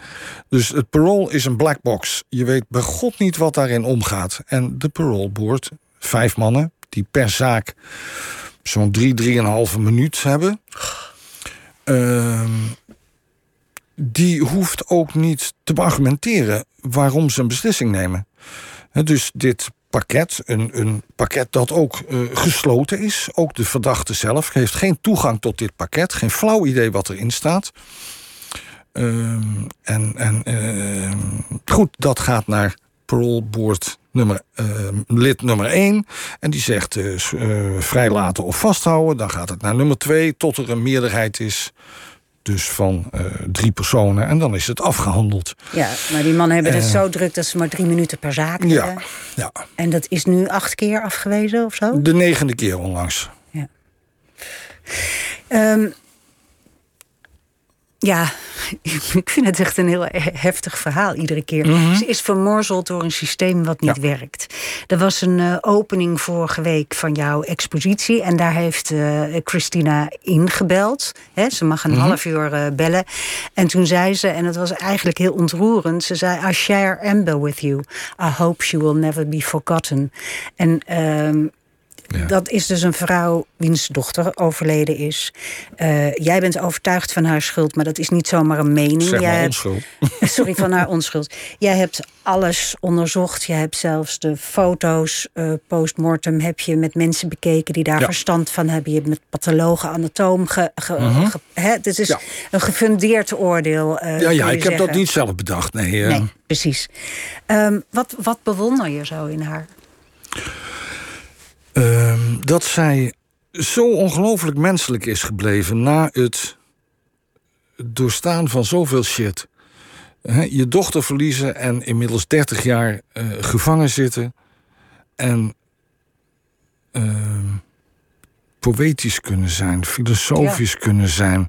Dus het parole is een black box. Je weet bij God niet wat daarin omgaat. En de parole boord, vijf mannen, die per zaak zo'n drie, drieënhalve minuut hebben. Ehm, die hoeft ook niet te argumenteren waarom ze een beslissing nemen. Dus dit pakket, een, een pakket dat ook eh, gesloten is. Ook de verdachte zelf heeft geen toegang tot dit pakket, geen flauw idee wat erin staat. Ehm, en en ehm, goed, dat gaat naar paroolboord nummer, ehm, lid nummer 1. En die zegt eh, s- eh, vrijlaten of vasthouden. Dan gaat het naar nummer 2 tot er een meerderheid is. Dus van eh, drie personen. En dan is het afgehandeld. Ja, maar die mannen hebben het zo druk dat ze maar drie minuten per zaak Eh. Ja, hebben. ja. En dat is nu acht keer afgewezen of zo? De negende keer onlangs. Ehm, ja, ik vind het echt een heel he- heftig verhaal iedere keer. Ze is vermorzeld door een systeem wat niet Mhm. Ja. werkt. Er was een eh, opening vorige week van jouw expositie... en daar heeft eh, Christina ingebeld. Hè, ze mag een Mhm. half uur eh, bellen. En toen zei ze, en het was eigenlijk heel ontroerend... ze zei, I share Amber with you. I hope she will never be forgotten. En... ehm, Ja. dat is dus een vrouw wiens dochter overleden is. Eh, jij bent overtuigd van haar schuld, maar dat is niet zomaar een mening. Zeg jij maar hebt- onschuld. Sorry, van haar onschuld. Jij hebt alles onderzocht. Je hebt zelfs de foto's eh, postmortem heb je met mensen bekeken die daar Ja. verstand van hebben. Je hebt met pathologen, anatoom. Ge, ge- ge- hè, dit is Ja. een gefundeerd oordeel. eh, Ja, ja ik heb dat niet zelf bedacht. Nee. Nee, precies. Ehm, wat, wat bewonder je zo in haar? Ehm, dat zij zo ongelooflijk menselijk is gebleven na het doorstaan van zoveel shit. Je dochter verliezen en inmiddels 30 jaar eh, gevangen zitten. En ehm, poëtisch kunnen zijn, filosofisch kunnen zijn,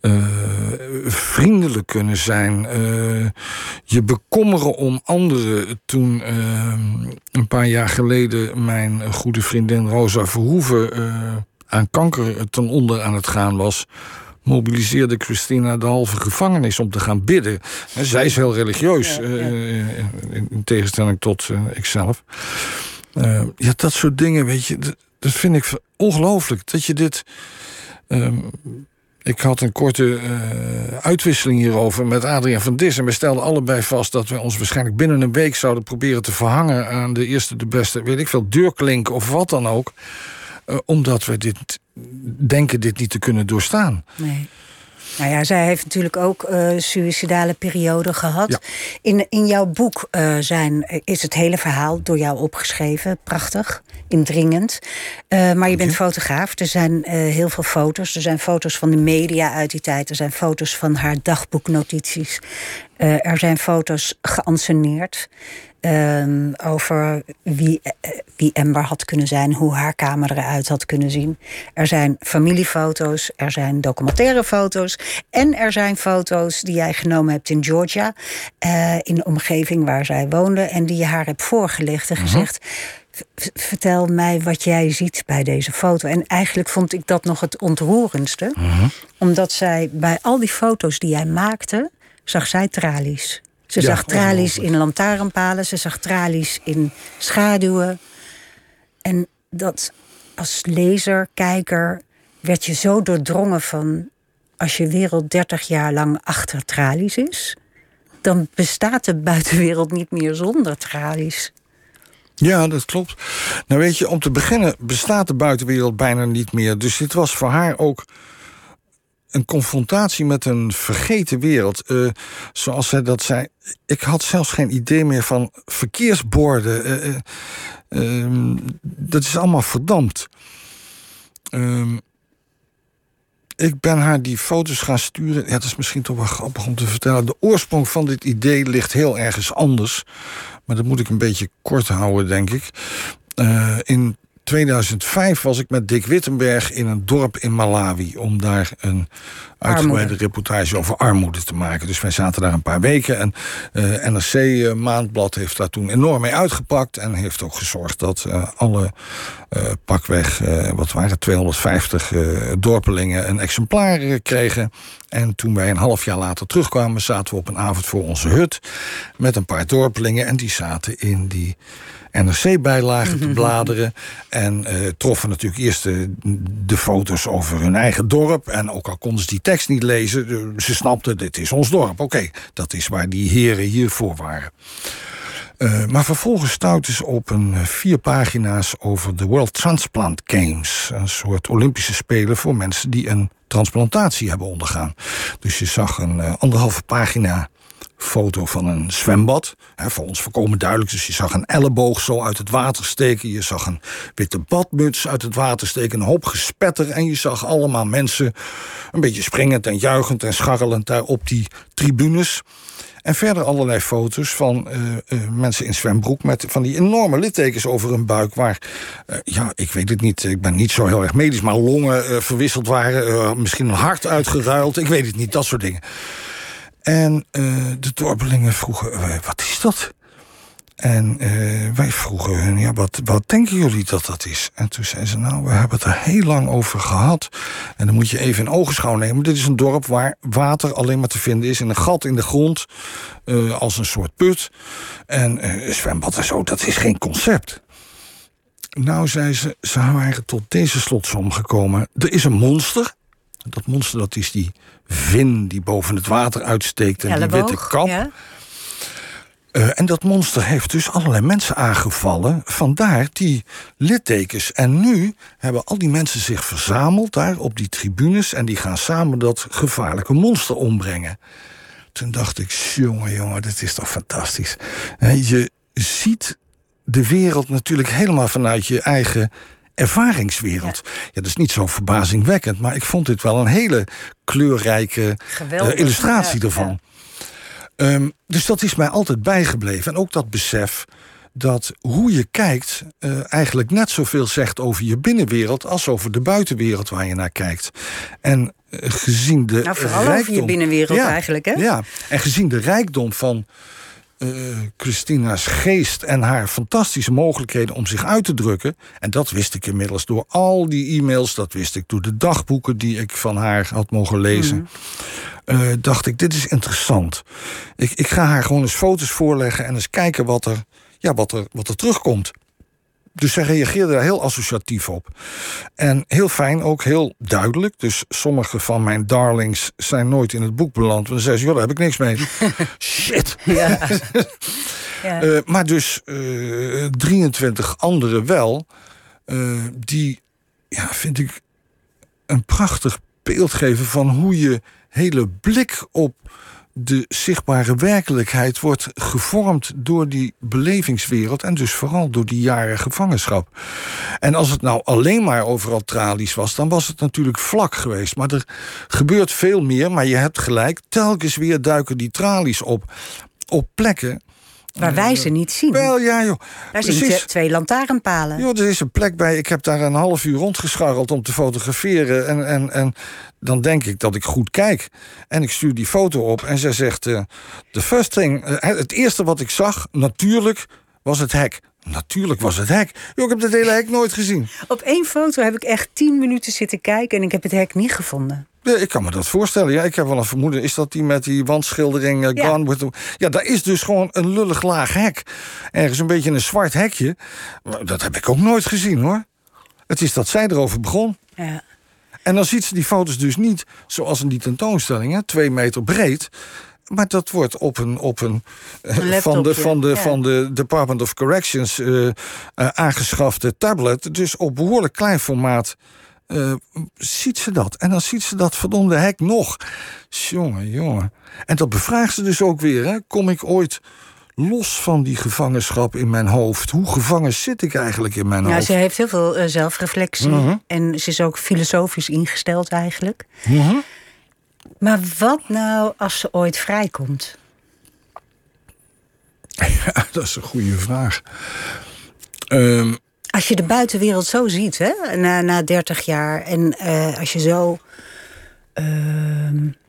eh, vriendelijk kunnen zijn, eh, je bekommeren om anderen. Toen eh, een paar jaar geleden mijn goede vriendin Rosa Verhoeven aan kanker ten onder aan het gaan was. Mobiliseerde Christina de halve gevangenis om te gaan bidden. En zij is heel religieus, Ja, ja. in, in tegenstelling tot ikzelf. Ja, dat soort dingen, weet je, dat, vind ik ongelooflijk. Dat je dit. ehm, ik had een korte eh, uitwisseling hierover met Adriaan van Dis. En we stelden allebei vast dat we ons waarschijnlijk binnen een week zouden proberen te verhangen aan de eerste, de beste, weet ik veel, deurklink of wat dan ook. Eh, omdat we dit denken dit niet te kunnen doorstaan. Nee. Nou ja, zij heeft natuurlijk ook eh suïcidale periode gehad. Ja. In, in jouw boek eh, zijn, is het hele verhaal door jou opgeschreven. Prachtig, indringend. Eh, maar je bent fotograaf. Er zijn heel veel foto's. Er zijn foto's van de media uit die tijd. Er zijn foto's van haar dagboeknotities. Eh, er zijn foto's geanceneerd. ehm, over wie, eh, wie Amber had kunnen zijn, hoe haar kamer eruit had kunnen zien. Er zijn familiefoto's, er zijn documentaire foto's en er zijn foto's die jij genomen hebt in Georgia, eh, in de omgeving waar zij woonde en die je haar hebt voorgelegd en gezegd. "V- Vertel mij wat jij ziet bij deze foto. En eigenlijk vond ik dat nog het ontroerendste. Omdat zij bij al die foto's die jij maakte, zag zij tralies. Ze Ja, zag tralies in lantaarnpalen, ze zag tralies in schaduwen. En dat als lezer, kijker, werd je zo doordrongen van... als je wereld 30 jaar lang achter tralies is... dan bestaat de buitenwereld niet meer zonder tralies. Ja, dat klopt. Nou weet je, om te beginnen bestaat de buitenwereld bijna niet meer. Dus dit was voor haar ook een confrontatie met een vergeten wereld. Eh, zoals zij dat zei. Ik had zelfs geen idee meer van verkeersborden. Eh, eh, ehm, dat is allemaal verdampt. Ehm, ik ben haar die foto's gaan sturen. Ja, dat is misschien toch wel grappig om te vertellen. De oorsprong van dit idee ligt heel ergens anders. Maar dat moet ik een beetje kort houden, denk ik. In 2005 was ik met Dick Wittenberg in een dorp in Malawi... om daar een uitgebreide reportage over armoede te maken. Dus wij zaten daar een paar weken. En eh NRC eh, Maandblad heeft daar toen enorm mee uitgepakt... en heeft ook gezorgd dat eh, alle pakweg, wat waren het, 250 eh, dorpelingen... een exemplaar kregen. En toen wij een half jaar later terugkwamen... zaten we op een avond voor onze hut met een paar dorpelingen... en die zaten in die NRC-bijlagen te bladeren. En eh, troffen natuurlijk eerst de, de, foto's over hun eigen dorp. En ook al konden ze die tekst niet lezen, ze snapten, dit is ons dorp. Oké, dat is waar die heren hiervoor waren. Uh, maar vervolgens stuiten ze op een vier pagina's over de World Transplant Games. Een soort Olympische Spelen voor mensen die een transplantatie hebben ondergaan. Dus je zag een uh, anderhalve pagina foto van een zwembad. Voor ons voorkomen duidelijk. Dus je zag een elleboog zo uit het water steken. Je zag een witte badmuts uit het water steken. Een hoop gespetter. En je zag allemaal mensen een beetje springend en juichend en scharrelend daar op die tribunes. En verder allerlei foto's van uh, uh, mensen in zwembroek... met van die enorme littekens over hun buik... waar, uh, ja, ik weet het niet, ik ben niet zo heel erg medisch... maar longen verwisseld waren, misschien een hart uitgeruild. Ik weet het niet, dat soort dingen. En de dorpelingen vroegen, wat is dat? En uh, wij vroegen hun, ja, wat, wat denken jullie dat dat is? En toen zeiden ze, nou, we hebben het er heel lang over gehad. En dan moet je even in ogenschouw nemen. Dit is een dorp waar water alleen maar te vinden is... in een gat in de grond, uh, als een soort put. En zwembad en zo, dat is geen concept. Nou, zei ze, ze waren tot deze slotsom gekomen. Er is een monster. Dat monster, dat is die vin die boven het water uitsteekt... en die witte kap... Ja. Uh, en dat monster heeft dus allerlei mensen aangevallen. Vandaar die littekens. En nu hebben al die mensen zich verzameld daar op die tribunes. En die gaan samen dat gevaarlijke monster ombrengen. Toen dacht ik, jongen, jongen, dit is toch fantastisch. Je ziet de wereld natuurlijk helemaal vanuit je eigen ervaringswereld. Ja. ja, dat is niet zo verbazingwekkend. Maar ik vond dit wel een hele kleurrijke uh, illustratie. Ja. Um, dus dat is mij altijd bijgebleven. En ook dat besef dat hoe je kijkt uh, eigenlijk net zoveel zegt over je binnenwereld als over de buitenwereld waar je naar kijkt. En uh, gezien de. Nou, vooral rijkdom, over je binnenwereld ja, eigenlijk, hè? Ja, en gezien de rijkdom van. Uh, Christina's geest en haar fantastische mogelijkheden om zich uit te drukken. En dat wist ik inmiddels door al die e-mails, dat wist ik door de dagboeken die ik van haar had mogen lezen. Mm. Uh, dacht ik, dit is interessant. Ik, ik ga haar gewoon eens foto's voorleggen en eens kijken wat er, ja, wat er, wat er terugkomt. Dus zij reageerde daar heel associatief op. En heel fijn, ook heel duidelijk. Dus sommige van mijn darlings zijn nooit in het boek beland. Want dan zei ze, joh, daar heb ik niks mee. Shit. Ja. ja. Uh, maar dus uh, 23 anderen wel. Uh, die, ja, vind ik, een prachtig beeld geven van hoe je hele blik op de zichtbare werkelijkheid wordt gevormd door die belevingswereld en dus vooral door die jaren gevangenschap. En als het nou alleen maar overal tralies was, dan was het natuurlijk vlak geweest. Maar er gebeurt veel meer, maar je hebt gelijk, telkens weer duiken die tralies op. Op plekken Waar wij ze niet zien. Wel, ja, joh. Daar zien twee lantaarnpalen. Joh, er is een plek bij. Ik heb daar een half uur rondgescharreld om te fotograferen. En, en, en dan denk ik dat ik goed kijk. En ik stuur die foto op en zij zegt... De uh, first thing, uh, het eerste wat ik zag, natuurlijk, was het hek. Natuurlijk was het hek. Yo, ik heb het hele hek nooit gezien. Op één foto heb ik echt tien minuten zitten kijken... en ik heb het hek niet gevonden. Ja, ik kan me dat voorstellen. Ja, ik heb wel een vermoeden. Is dat die met die wandschildering uh, ja. Gone with the... Ja, daar is dus gewoon een lullig laag hek. Ergens een beetje een zwart hekje. Dat heb ik ook nooit gezien, hoor. Het is dat zij erover begon. Ja. En dan ziet ze die foto's dus niet zoals in die tentoonstelling, hè, twee meter breed. Maar dat wordt op een, op een, een van, de, van, de, ja. van de Department of Corrections uh, uh, aangeschafte tablet. Dus op behoorlijk klein formaat uh, ziet ze dat. En dan ziet ze dat verdomde hek nog. Jongen, jongen. En dat bevraagt ze dus ook weer. Hè? Kom ik ooit los van die gevangenschap in mijn hoofd? Hoe gevangen zit ik eigenlijk in mijn ja, hoofd? Ze heeft heel veel uh, zelfreflectie. Mhm. Uh -huh. En ze is ook filosofisch ingesteld eigenlijk. Uh -huh. Maar wat nou als ze ooit vrijkomt? Ja, dat is een goede vraag. Um, als je de buitenwereld zo ziet, hè, na, na 30 jaar. En uh, als je zo. Uh,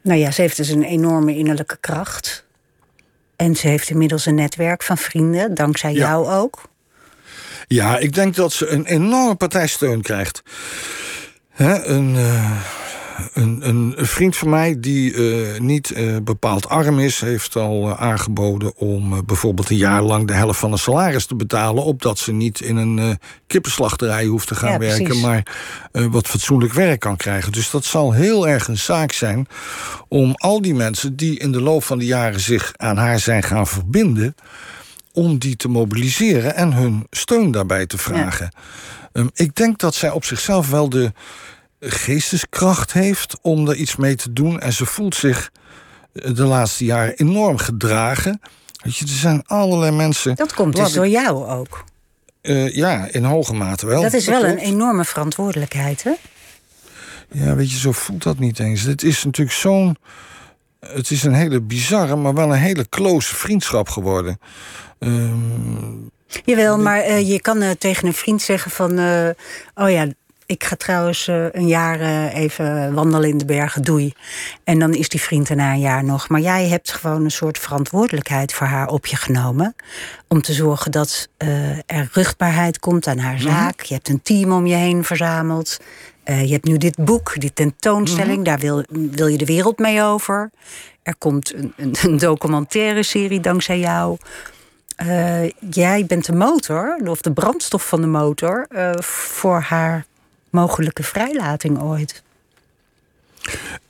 nou ja, ze heeft dus een enorme innerlijke kracht. En ze heeft inmiddels een netwerk van vrienden, dankzij ja. jou ook. Ja, ik denk dat ze een enorme partijsteun krijgt. Hè, een, uh, een, een vriend van mij die uh, niet uh, bepaald arm is, heeft al uh, aangeboden om bijvoorbeeld een jaar lang de helft van een salaris te betalen, opdat ze niet in een kippenslachterij hoeft te gaan Ja, werken, precies. maar wat fatsoenlijk werk kan krijgen. Dus dat zal heel erg een zaak zijn om al die mensen die in de loop van de jaren zich aan haar zijn gaan verbinden, om die te mobiliseren en hun steun daarbij te vragen. Um, ik denk dat zij op zichzelf wel de geesteskracht heeft om er iets mee te doen. En ze voelt zich eh, de laatste jaren enorm gedragen. Weet je, er zijn allerlei mensen. Dat komt dus ik- door jou ook. Eh, ja, in hoge mate wel. dat is wel een enorme verantwoordelijkheid, hè? Ja, weet je, zo voelt dat niet eens. Het is natuurlijk zo'n. Het is een hele bizarre, maar wel een hele close vriendschap geworden. Ehm, Jawel, maar eh, je kan tegen een vriend zeggen van... oh ja, ik ga trouwens eh, een jaar eh, even wandelen in de bergen, doei. En dan is die vriend er na een jaar nog. Maar jij hebt gewoon een soort verantwoordelijkheid voor haar op je genomen... om te zorgen dat eh, er ruchtbaarheid komt aan haar zaak. Je hebt een team om je heen verzameld. Je hebt nu dit boek, die tentoonstelling. Daar wil, wil je de wereld mee over. Er komt een, een, een documentaire serie dankzij jou... Jij bent de motor, of de brandstof van de motor, voor haar mogelijke vrijlating ooit.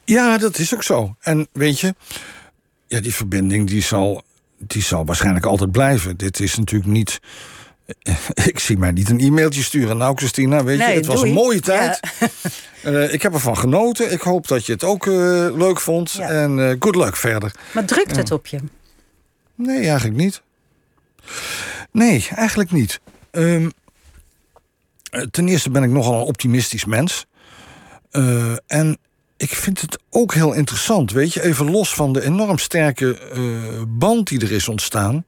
Ja, dat is ook zo. En weet je, ja, die verbinding die zal, die zal waarschijnlijk altijd blijven. Dit is natuurlijk niet. Ik zie mij niet een e-mailtje sturen. Nou, Christina, weet je, het was een mooie tijd. Eh, ik heb ervan genoten. Ik hoop dat je het ook eh, leuk vond. Ja. En eh, good luck verder. Maar drukt het op je? Nee, eigenlijk niet. Nee, eigenlijk niet. Eh, ten eerste ben ik nogal een optimistisch mens. Eh, en ik vind het ook heel interessant, weet je, even los van de enorm sterke eh, band die er is ontstaan,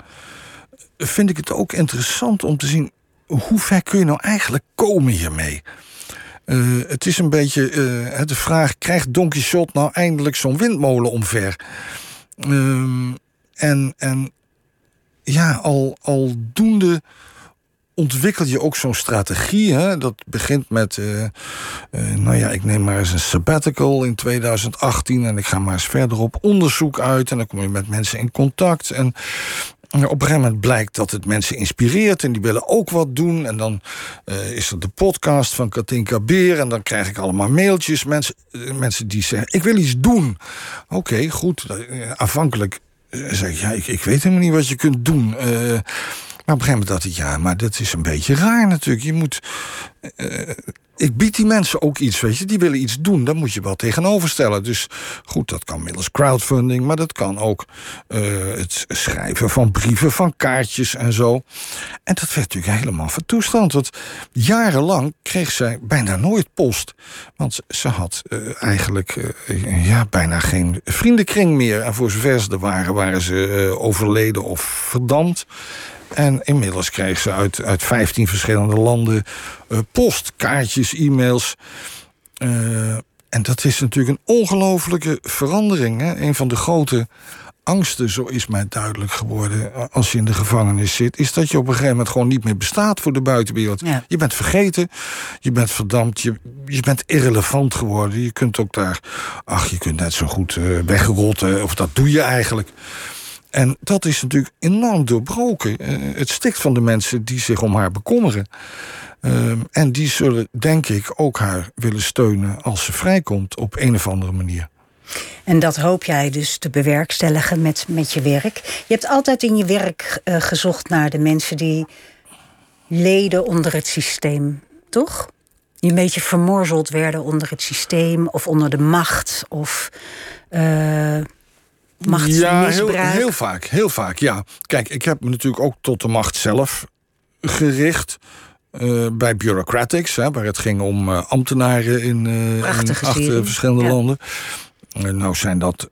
vind ik het ook interessant om te zien hoe ver kun je nou eigenlijk komen hiermee. Eh, het is een beetje eh, de vraag: krijgt Don Quixote nou eindelijk zo'n windmolen omver? Ehm, en, en ja, al, aldoende ontwikkel je ook zo'n strategie. Hè? Dat begint met, eh, eh, nou ja, ik neem maar eens een sabbatical in 2018 en ik ga maar eens verder op onderzoek uit en dan kom je met mensen in contact. En op een gegeven moment blijkt dat het mensen inspireert en die willen ook wat doen. En dan eh, is er de podcast van Katinka Beer en dan krijg ik allemaal mailtjes. Mensen, mensen die zeggen, ik wil iets doen. Oké, goed. Aanvankelijk eh, zeg ik, ja, ik, ik weet helemaal niet wat je kunt doen. Eh, maar op een gegeven moment dacht ik, ja, maar dat is een beetje raar natuurlijk. Je moet. eh, ik bied die mensen ook iets, weet je. Die willen iets doen, daar moet je wel tegenover stellen. Dus goed, dat kan middels crowdfunding, maar dat kan ook eh, het schrijven van brieven, van kaartjes en zo. En dat werd natuurlijk helemaal van toestand. Want jarenlang kreeg zij bijna nooit post. Want ze had eh, eigenlijk ja, bijna geen vriendenkring meer. En voor zover ze er waren, waren ze overleden of verdampt. En inmiddels kreeg ze uit, uit 15 verschillende landen eh, post, kaartjes, e-mails. Eh, en dat is natuurlijk een ongelofelijke verandering. Hè? Een van de grote angsten, zo is mij duidelijk geworden... eh, als je in de gevangenis zit... is dat je op een gegeven moment gewoon niet meer bestaat voor de buitenwereld. Ja. Je bent vergeten, je bent verdampt, je, je bent irrelevant geworden. Je kunt ook daar... Ach, je kunt net zo goed eh, wegrotten, of dat doe je eigenlijk... En dat is natuurlijk enorm doorbroken. Eh, het stikt van de mensen die zich om haar bekommeren. Ehm, en die zullen, denk ik, ook haar willen steunen als ze vrijkomt op een of andere manier. En dat hoop jij dus te bewerkstelligen met, met je werk. Je hebt altijd in je werk eh, gezocht naar de mensen die leden onder het systeem, toch? Die een beetje vermorzeld werden onder het systeem of onder de macht of eh Ja, heel, heel vaak, heel vaak, ja. Kijk, ik heb me natuurlijk ook tot de macht zelf gericht. eh, bij bureaucratics, hè, waar het ging om eh, ambtenaren in, eh, in acht verschillende Ja. landen. En nou zijn dat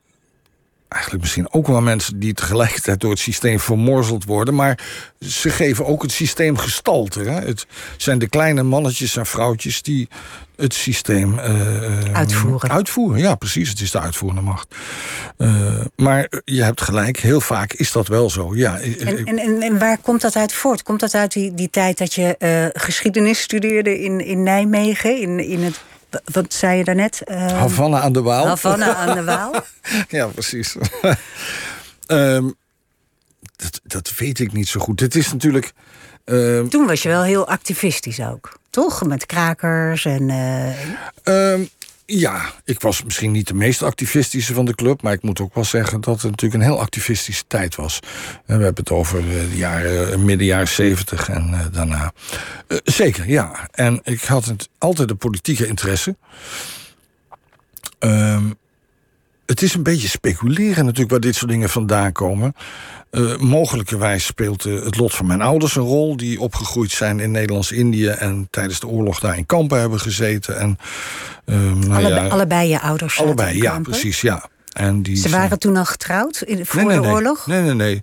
eigenlijk misschien ook wel mensen die tegelijkertijd door het systeem vermorzeld worden. Maar ze geven ook het systeem gestalte. Hè. Het zijn de kleine mannetjes en vrouwtjes die het systeem eh, Uitvoeren. Uitvoeren, ja, precies. Het is de uitvoerende macht. Eh, maar je hebt gelijk, heel vaak is dat wel zo. Ja, En, en, en, en waar komt dat uit voort? Komt dat uit die, die tijd dat je eh, geschiedenis studeerde in, in Nijmegen, in, in het Wat zei je daarnet? Uh, Havana aan de Waal. Havana aan de Waal. ja, precies. um, dat, dat weet ik niet zo goed. Het is natuurlijk. Uh, Toen was je wel heel activistisch ook, toch? Met krakers en. Uh... Ja, ik was misschien niet de meest activistische van de club, maar ik moet ook wel zeggen dat het natuurlijk een heel activistische tijd was. We hebben het over de jaren, midden jaren zeventig en daarna. Zeker, ja. En ik had altijd de politieke interesse. Uh, het is een beetje speculeren natuurlijk waar dit soort dingen vandaan komen. Uh, mogelijkerwijs speelt uh, het lot van mijn ouders een rol... die opgegroeid zijn in Nederlands-Indië... en tijdens de oorlog daar in kampen hebben gezeten. En, uh, nou allebei, ja, allebei je ouders Allebei, ja, precies, ja. En die Ze waren toen al getrouwd in, voor nee, nee, de oorlog? Nee, nee, nee.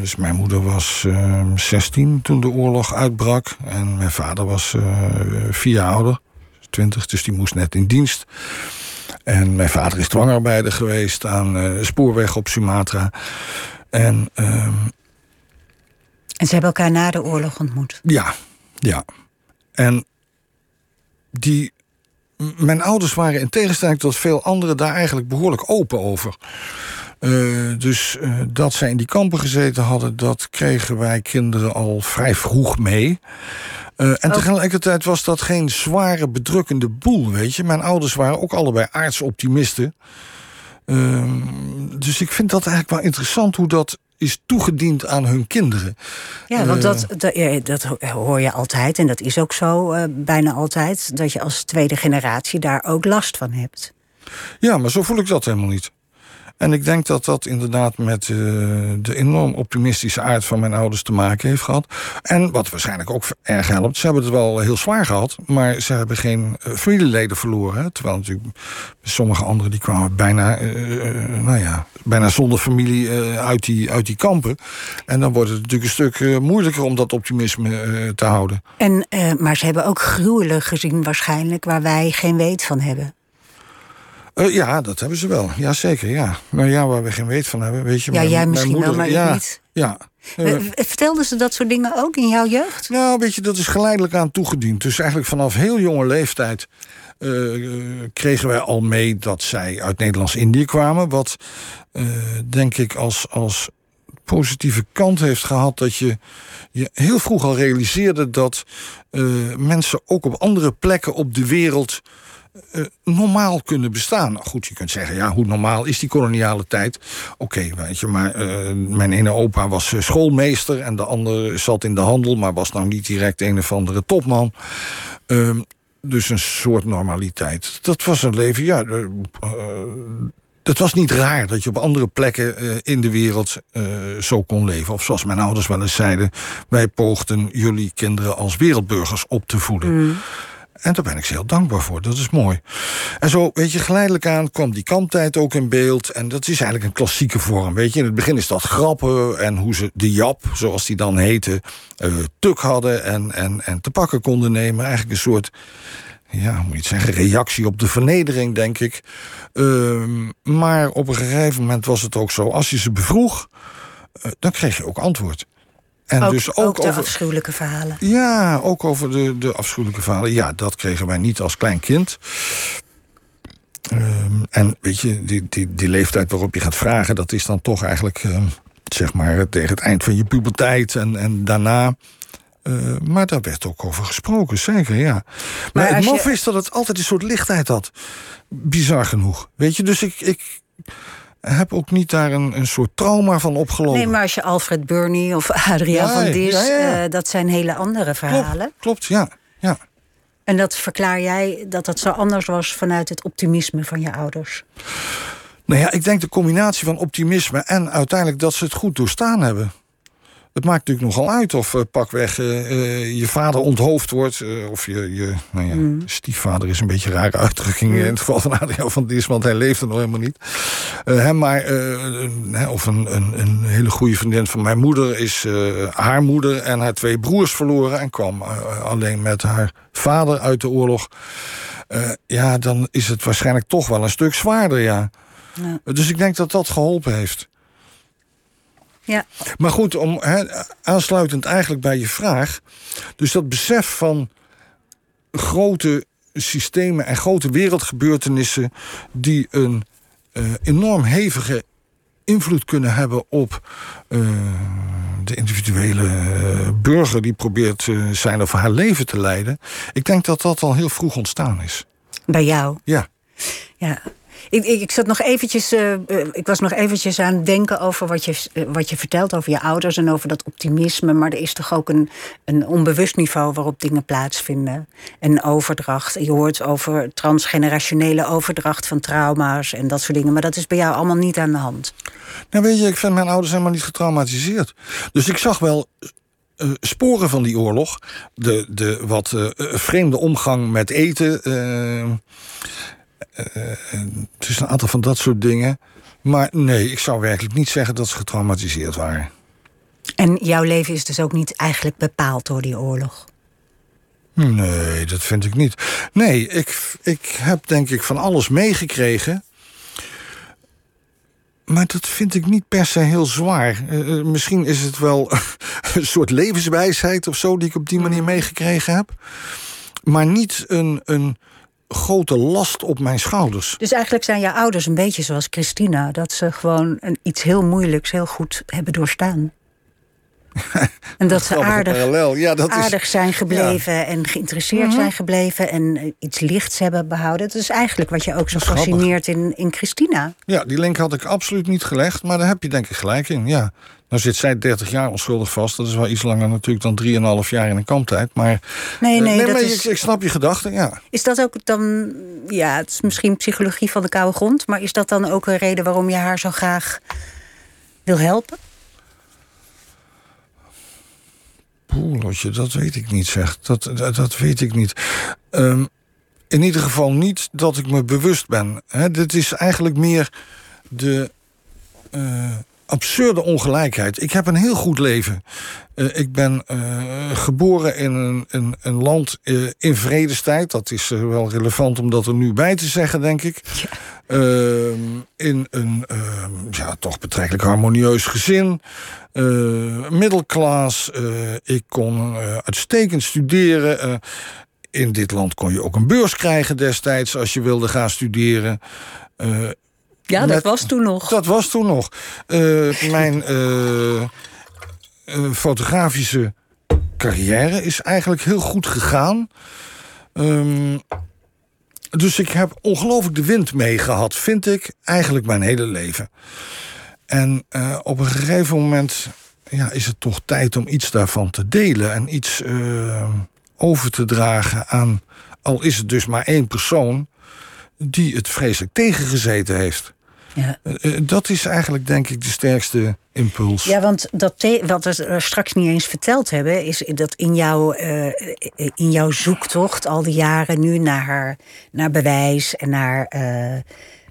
dus mijn moeder was 16 toen de oorlog uitbrak. En mijn vader was vier jaar ouder, 20, dus die moest net in dienst. En mijn vader is dwangarbeider geweest aan uh, spoorweg op Sumatra. En, uh, en ze hebben elkaar na de oorlog ontmoet? Ja, ja. En die, mijn ouders waren in tegenstelling tot veel anderen daar eigenlijk behoorlijk open over. Uh, dus uh, dat zij in die kampen gezeten hadden, dat kregen wij kinderen al vrij vroeg mee. Uh, en oh. tegelijkertijd was dat geen zware, bedrukkende boel, weet je. Mijn ouders waren ook allebei aardsoptimisten. Uh, dus ik vind dat eigenlijk wel interessant hoe dat is toegediend aan hun kinderen. Ja, want dat, dat, dat hoor je altijd, en dat is ook zo bijna altijd... dat je als tweede generatie daar ook last van hebt. Ja, maar zo voel ik dat helemaal niet. En ik denk dat dat inderdaad met uh, de enorm optimistische aard van mijn ouders te maken heeft gehad. En wat waarschijnlijk ook erg helpt, ze hebben het wel heel zwaar gehad, maar ze hebben geen uh, familieleden verloren. Terwijl natuurlijk sommige anderen die kwamen bijna, uh, nou ja, bijna zonder familie uit, die, uit die kampen. En dan wordt het natuurlijk een stuk moeilijker om dat optimisme te houden. En, maar ze hebben ook gruwelen gezien waarschijnlijk waar wij geen weet van hebben. Uh, ja, dat hebben ze wel. Jazeker, ja. Maar ja, waar we geen weet van hebben, weet je... Ja, mijn, jij misschien mijn moeder, wel, maar ja, ik niet. Ja. Uh, Vertelden ze dat soort dingen ook in jouw jeugd? Nou, weet je, dat is geleidelijk aan toegediend. Dus eigenlijk vanaf heel jonge leeftijd... Uh, kregen wij al mee dat zij uit Nederlands-Indië kwamen. Wat, denk ik, als, als positieve kant heeft gehad... dat je je heel vroeg al realiseerde dat mensen ook op andere plekken op de wereld uh, normaal kunnen bestaan. Nou, goed, je kunt zeggen, ja, hoe normaal is die koloniale tijd? Oké, weet je, maar uh, mijn ene opa was uh, schoolmeester... en de andere zat in de handel, maar was nou niet direct een of andere topman. Ehm, dus een soort normaliteit. Dat was een leven, ja... dat was niet raar dat je op andere plekken in de wereld zo kon leven. Of zoals mijn ouders wel eens zeiden... wij poogden jullie kinderen als wereldburgers op te voeden. Mm. En daar ben ik ze heel dankbaar voor. Dat is mooi. En zo, weet je, geleidelijk aan kwam die kamptijd ook in beeld. En dat is eigenlijk een klassieke vorm. Weet je, in het begin is dat grappen en hoe ze de Jap, zoals die dan heette, uh, tuk hadden en, en, en te pakken konden nemen. Eigenlijk een soort, ja, moet je het zeggen, reactie op de vernedering, denk ik. Uh, maar op een gegeven moment was het ook zo, als je ze bevroeg, uh, dan kreeg je ook antwoord. En ook, dus ook, ook de over, afschuwelijke verhalen. Ja, ook over de, de afschuwelijke verhalen. Ja, dat kregen wij niet als klein kind. Um, en weet je, die, die, die leeftijd waarop je gaat vragen... dat is dan toch eigenlijk, um, zeg maar, tegen het eind van je puberteit en, en daarna... Uh, maar daar werd ook over gesproken, zeker, ja. Maar, maar het mof je... is dat het altijd een soort lichtheid had. Bizar genoeg. Weet je, dus ik... ik heb ook niet daar een, een soort trauma van opgelopen. Nee, maar als je Alfred Burney of Adriaan ja, van Dis... Ja, ja. Uh, dat zijn hele andere verhalen. Klopt, klopt, ja. ja. En dat verklaar jij dat dat zo anders was... vanuit het optimisme van je ouders? Nou ja, ik denk de combinatie van optimisme... en uiteindelijk dat ze het goed doorstaan hebben het maakt natuurlijk nogal uit of uh, pakweg uh, uh, je vader onthoofd wordt. of je, je nou ja, mm. stiefvader is een beetje een rare uitdrukking mm. in het geval van Adriaan van Dis, want hij leefde nog helemaal niet. Hè, maar, of een, een, een, hele goede vriendin van mijn moeder is haar moeder en haar twee broers verloren. En kwam alleen met haar vader uit de oorlog. ja, dan is het waarschijnlijk toch wel een stuk zwaarder, ja. ja. Dus ik denk dat dat geholpen heeft. Ja. Maar goed, om, he, aansluitend eigenlijk bij je vraag. Dus dat besef van grote systemen en grote wereldgebeurtenissen die een eh, enorm hevige invloed kunnen hebben op eh, de individuele eh, burger die probeert zijn of haar leven te leiden. Ik denk dat dat al heel vroeg ontstaan is. Bij jou? Ja. Ja. Ik, ik, zat nog eventjes, eh, eh, ik was nog eventjes aan het denken over wat je, eh, wat je vertelt over je ouders en over dat optimisme. Maar er is toch ook een, een onbewust niveau waarop dingen plaatsvinden. En overdracht. Je hoort over transgenerationele overdracht van trauma's en dat soort dingen. Maar dat is bij jou allemaal niet aan de hand. Nou weet je, ik vind mijn ouders helemaal niet getraumatiseerd. Dus ik zag wel sporen van die oorlog. De, de wat vreemde omgang met eten. Eh, het is een aantal van dat soort dingen. Maar nee, ik zou werkelijk niet zeggen dat ze getraumatiseerd waren. En jouw leven is dus ook niet eigenlijk bepaald door die oorlog. Nee, dat vind ik niet. Nee, ik, ik heb denk ik van alles meegekregen. Maar dat vind ik niet per se heel zwaar. Eh, eh, misschien is het wel een soort levenswijsheid of zo die ik op die manier meegekregen heb. Maar niet een, een grote last op mijn schouders. Dus eigenlijk zijn jouw ouders een beetje zoals Christina. Dat ze gewoon een, iets heel moeilijks heel goed hebben doorstaan. en dat ze aardig, parallel. Ja, dat is- aardig zijn gebleven en geïnteresseerd zijn gebleven en eh, iets lichts hebben behouden. Dat is eigenlijk wat je ook zo Dat fascineert in, in Christina. Ja, die link had ik absoluut niet gelegd, maar daar heb je denk ik gelijk in. Ja. Nou zit zij 30 jaar onschuldig vast. Dat is wel iets langer natuurlijk dan 3,5 jaar in een kamptijd. Maar, Nee, eh, nee, dat maar is- ik, ik snap je gedachten, ja. Is dat ook dan, ja, het is misschien psychologie van de koude grond, maar is dat dan ook een reden waarom je haar zo graag wil helpen? Poeh, Lotje, dat weet ik niet, zeg. Dat, dat, weet ik niet. Ehm, in ieder geval niet dat ik me bewust ben. Hè, dit is eigenlijk meer de eh, absurde ongelijkheid. Ik heb een heel goed leven. Eh, ik ben eh, geboren in een, een, een land eh, in vredestijd. Dat is wel relevant om dat er nu bij te zeggen, denk ik. Ehm, in een ehm, ja, toch betrekkelijk harmonieus gezin. Middelklas. ik kon uitstekend studeren. In dit land kon je ook een beurs krijgen destijds als je wilde gaan studeren. Eh, Ja, dat Met- was toen nog. dat was toen nog. Eh, mijn eh, eh, fotografische carrière is eigenlijk heel goed gegaan. Ehm, dus ik heb ongelooflijk de wind mee gehad, vind ik, eigenlijk mijn hele leven. En op een gegeven moment ja, is het toch tijd om iets daarvan te delen en iets over te dragen aan, al is het dus maar één persoon, die het vreselijk tegengezeten heeft. Ja. Eh, eh, dat is eigenlijk, denk ik, de sterkste impuls. Ja, want dat wat we straks niet eens verteld hebben, is dat in jouw, eh, in jouw zoektocht al die jaren nu naar, naar bewijs en naar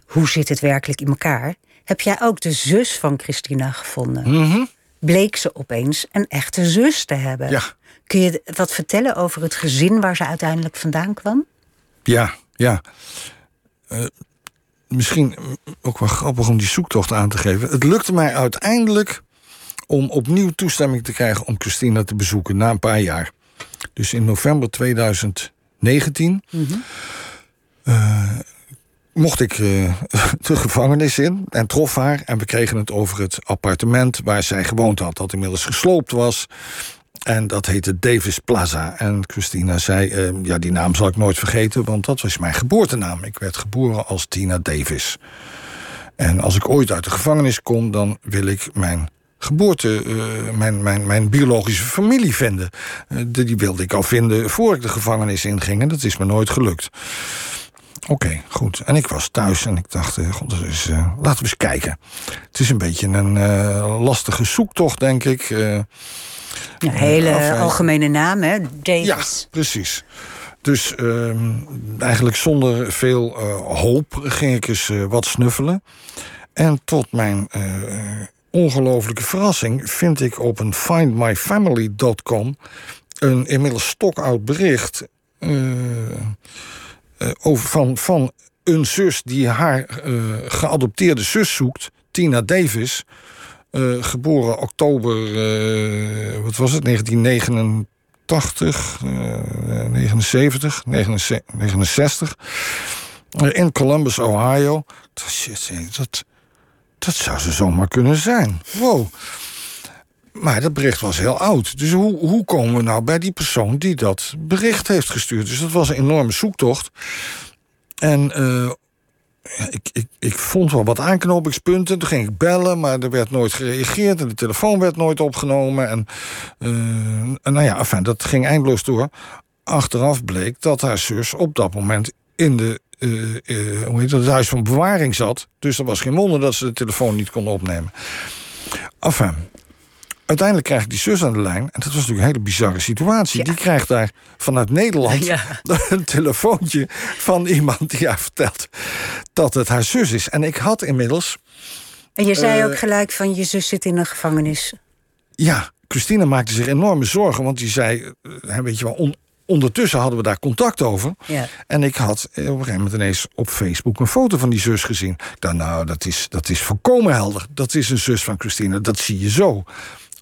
hoe zit het werkelijk in elkaar, heb jij ook de zus van Christina gevonden. Mhm. Bleek ze opeens een echte zus te hebben. Ja. Kun je wat vertellen over het gezin waar ze uiteindelijk vandaan kwam? Ja, ja. Misschien ook wel grappig om die zoektocht aan te geven. Het lukte mij uiteindelijk om opnieuw toestemming te krijgen om Christina te bezoeken na een paar jaar. Dus in november 2019 eh, mocht ik eh, de gevangenis in en trof haar. En we kregen het over het appartement waar zij gewoond had, dat inmiddels gesloopt was. En dat heette Davis Plaza. En Christina zei, eh, ja, die naam zal ik nooit vergeten... want dat was mijn geboortenaam. Ik werd geboren als Tina Davis. En als ik ooit uit de gevangenis kom... dan wil ik mijn geboorte, eh, mijn, mijn, mijn biologische familie vinden. Eh, die wilde ik al vinden voor ik de gevangenis inging. En dat is me nooit gelukt. Oké, goed. En ik was thuis en ik dacht, eh, god, dus, laten we eens kijken. Het is een beetje een eh, lastige zoektocht, denk ik... Een hele algemene naam, hè? ja, Davis. precies. Dus ehm, eigenlijk zonder veel eh, hoop ging ik eens eh, wat snuffelen. En tot mijn eh, ongelofelijke verrassing vind ik op een findmyfamily.com een inmiddels stokoud bericht over van, van een zus die haar geadopteerde zus zoekt, Tina Davis. Eh, geboren oktober, eh, wat was het, 1989 89, uh, 79, 69. in Columbus, Ohio. Shit, dat, dat zou ze zomaar kunnen zijn. Wow. Maar dat bericht was heel oud. Dus hoe, hoe komen we nou bij die persoon die dat bericht heeft gestuurd? Dus dat was een enorme zoektocht. En uh, ik, ik, ik vond wel wat aanknopingspunten. Toen ging ik bellen, maar er werd nooit gereageerd. En de telefoon werd nooit opgenomen. En uh, nou ja, enfin, dat ging eindeloos door. Achteraf bleek dat haar zus op dat moment in de uh, uh, hoe heet dat, het huis van bewaring zat. Dus er was geen wonder dat ze de telefoon niet kon opnemen. Enfin, uiteindelijk krijg ik die zus aan de lijn. En dat was natuurlijk een hele bizarre situatie. Ja. Die krijgt daar vanuit Nederland Ja. een telefoontje van iemand die haar vertelt dat het haar zus is. En ik had inmiddels, En je zei Eh, ook gelijk van je zus zit in een gevangenis. ja, Christina maakte zich enorme zorgen. Want die zei, eh, weet je wel, on- ondertussen hadden we daar contact over. Ja. En ik had eh, op een gegeven moment ineens op Facebook een foto van die zus gezien. Ik dacht, nou, dat is, dat is volkomen helder. Dat is een zus van Christina, dat zie je zo.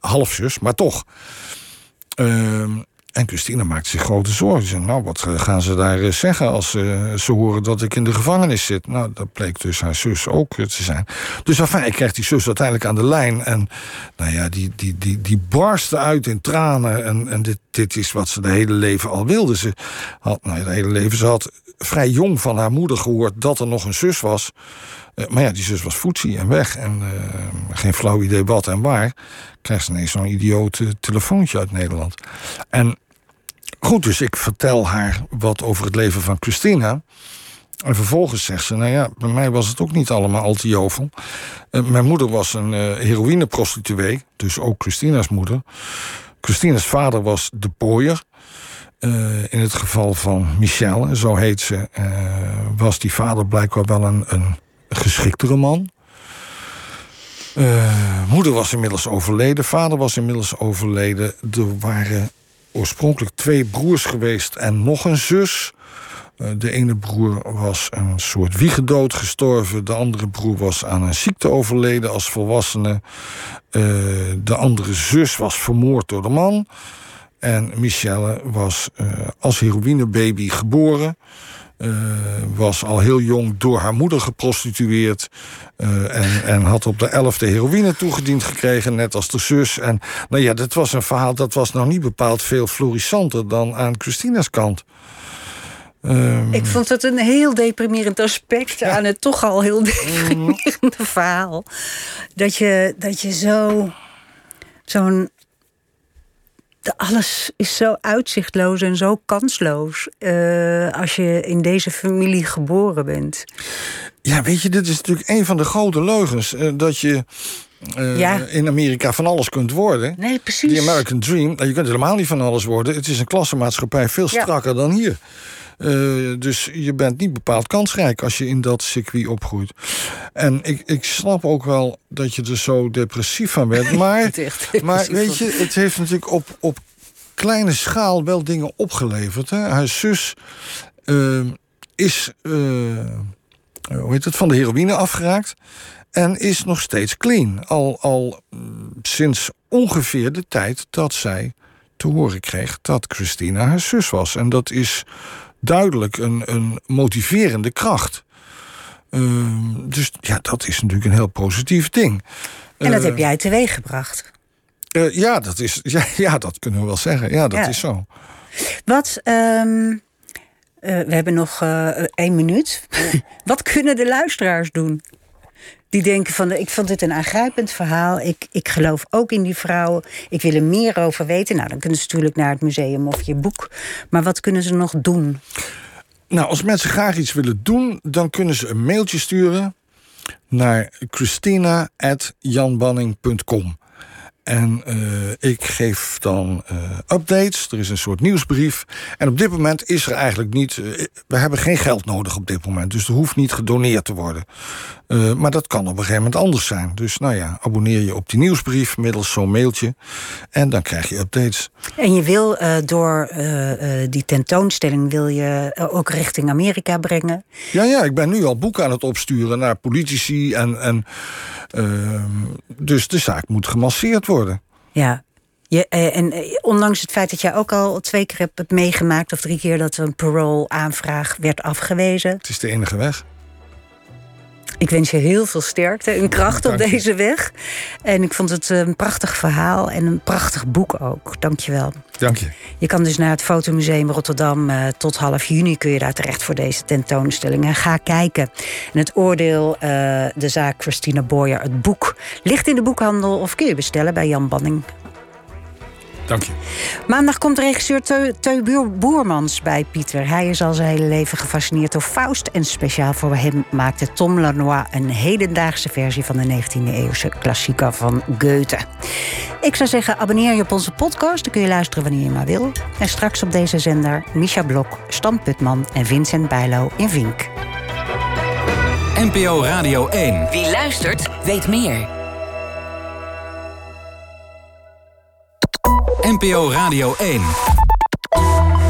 Halfzus, maar toch. Ehm, en Christina maakte zich grote zorgen. Ze zei, nou, wat eh, gaan ze daar eh, zeggen als eh, ze horen dat ik in de gevangenis zit? Nou, dat bleek dus haar zus ook te zijn. Dus enfin, ik kreeg die zus uiteindelijk aan de lijn. En nou ja, die, die, die, die barstte uit in tranen. En, en dit, dit is wat ze de hele leven al wilde. Ze had, nou de hele leven, ze had vrij jong van haar moeder gehoord dat er nog een zus was. Eh, maar ja, die zus was voetzie en weg. En eh, geen flauw idee wat en waar. Krijgt ze ineens zo'n idioot eh, telefoontje uit Nederland. En goed, dus ik vertel haar wat over het leven van Christina. En vervolgens zegt ze, nou ja, bij mij was het ook niet allemaal al te jovel. Mijn moeder was een heroïneprostituee, dus ook Christina's moeder. Christina's vader was de pooier. In het geval van Michelle, zo heet ze, was die vader blijkbaar wel een, een geschiktere man. Eh, moeder was inmiddels overleden, vader was inmiddels overleden. Er waren oorspronkelijk twee broers geweest en nog een zus. Eh, de ene broer was een soort wiegedood gestorven. De andere broer was aan een ziekte overleden als volwassene. Eh, de andere zus was vermoord door de man. En Michelle was als heroïnebaby geboren. Eh, was al heel jong door haar moeder geprostitueerd. eh, en, en had op de elfde heroïne toegediend gekregen, net als de zus. En nou ja, dat was een verhaal dat was nog niet bepaald veel florissanter dan aan Christina's kant. Ehm, Ik vond het een heel deprimerend aspect aan het toch al heel deprimerende verhaal. Dat je, dat je zo. Zo'n. Alles is zo uitzichtloos en zo kansloos. eh, als je in deze familie geboren bent. Ja, weet je, dit is natuurlijk een van de grote leugens. eh, dat je eh, Ja. in Amerika van alles kunt worden. Nee, precies. Die American Dream, nou, je kunt helemaal niet van alles worden. Het is een klassenmaatschappij veel Ja. strakker dan hier. Eh, dus je bent niet bepaald kansrijk als je in dat circuit opgroeit. En ik, ik snap ook wel dat je er zo depressief van bent. Maar, maar weet je, het heeft natuurlijk op, op kleine schaal wel dingen opgeleverd. Hè? Haar zus eh, is eh, hoe heet het, van de heroïne afgeraakt. En is nog steeds clean. Al, al mm, sinds ongeveer de tijd dat zij te horen kreeg dat Christina haar zus was. En dat is duidelijk een, een motiverende kracht. Ehm, dus ja, dat is natuurlijk een heel positief ding. En dat Eh, heb jij teweeggebracht. eh, ja, dat is, ja, ja, dat kunnen we wel zeggen. Ja, dat Ja. is zo. Wat. ehm, eh, we hebben nog eh, één minuut. Wat kunnen de luisteraars doen? Die denken van, ik vond dit een aangrijpend verhaal. Ik, ik geloof ook in die vrouw. Ik wil er meer over weten. Nou, dan kunnen ze natuurlijk naar het museum of je boek. Maar wat kunnen ze nog doen? Nou, als mensen graag iets willen doen, dan kunnen ze een mailtje sturen naar christina.janbanning.com. En eh, ik geef dan eh, updates. Er is een soort nieuwsbrief. En op dit moment is er eigenlijk niet. eh, we hebben geen geld nodig op dit moment. Dus er hoeft niet gedoneerd te worden. Maar dat kan op een gegeven moment anders zijn. Dus nou ja, abonneer je op die nieuwsbrief middels zo'n mailtje. En dan krijg je updates. En je wil door die tentoonstelling wil je ook richting Amerika brengen. Ja, ja, ik ben nu al boeken aan het opsturen naar politici. En, en, ehm, dus de zaak moet gemasseerd worden. Ja. Je, eh, en eh, ondanks het feit dat jij ook al twee keer hebt meegemaakt... of drie keer dat een parole-aanvraag werd afgewezen... Het is de enige weg. Ik wens je heel veel sterkte en kracht op deze weg. En ik vond het een prachtig verhaal en een prachtig boek ook. Dank je wel. Dank je. Je kan dus naar het Fotomuseum Rotterdam uh, tot half juni kun je daar terecht voor deze tentoonstelling. En ga kijken. En het oordeel, uh, de zaak Christina Boyer, het boek, ligt in de boekhandel of kun je bestellen bij Jan Banning. Dank je. Maandag komt regisseur Teu, Teu Boermans bij Pieter. Hij is al zijn hele leven gefascineerd door Faust. En speciaal voor hem maakte Tom Lanois een hedendaagse versie van de 19e-eeuwse klassieker van Goethe. Ik zou zeggen, abonneer je op onze podcast. Dan kun je luisteren wanneer je maar wil. En straks op deze zender Misha Blok, Stan Putman en Vincent Bijlo in Vink. NPO Radio 1. Wie luistert, weet meer. NPO Radio 1.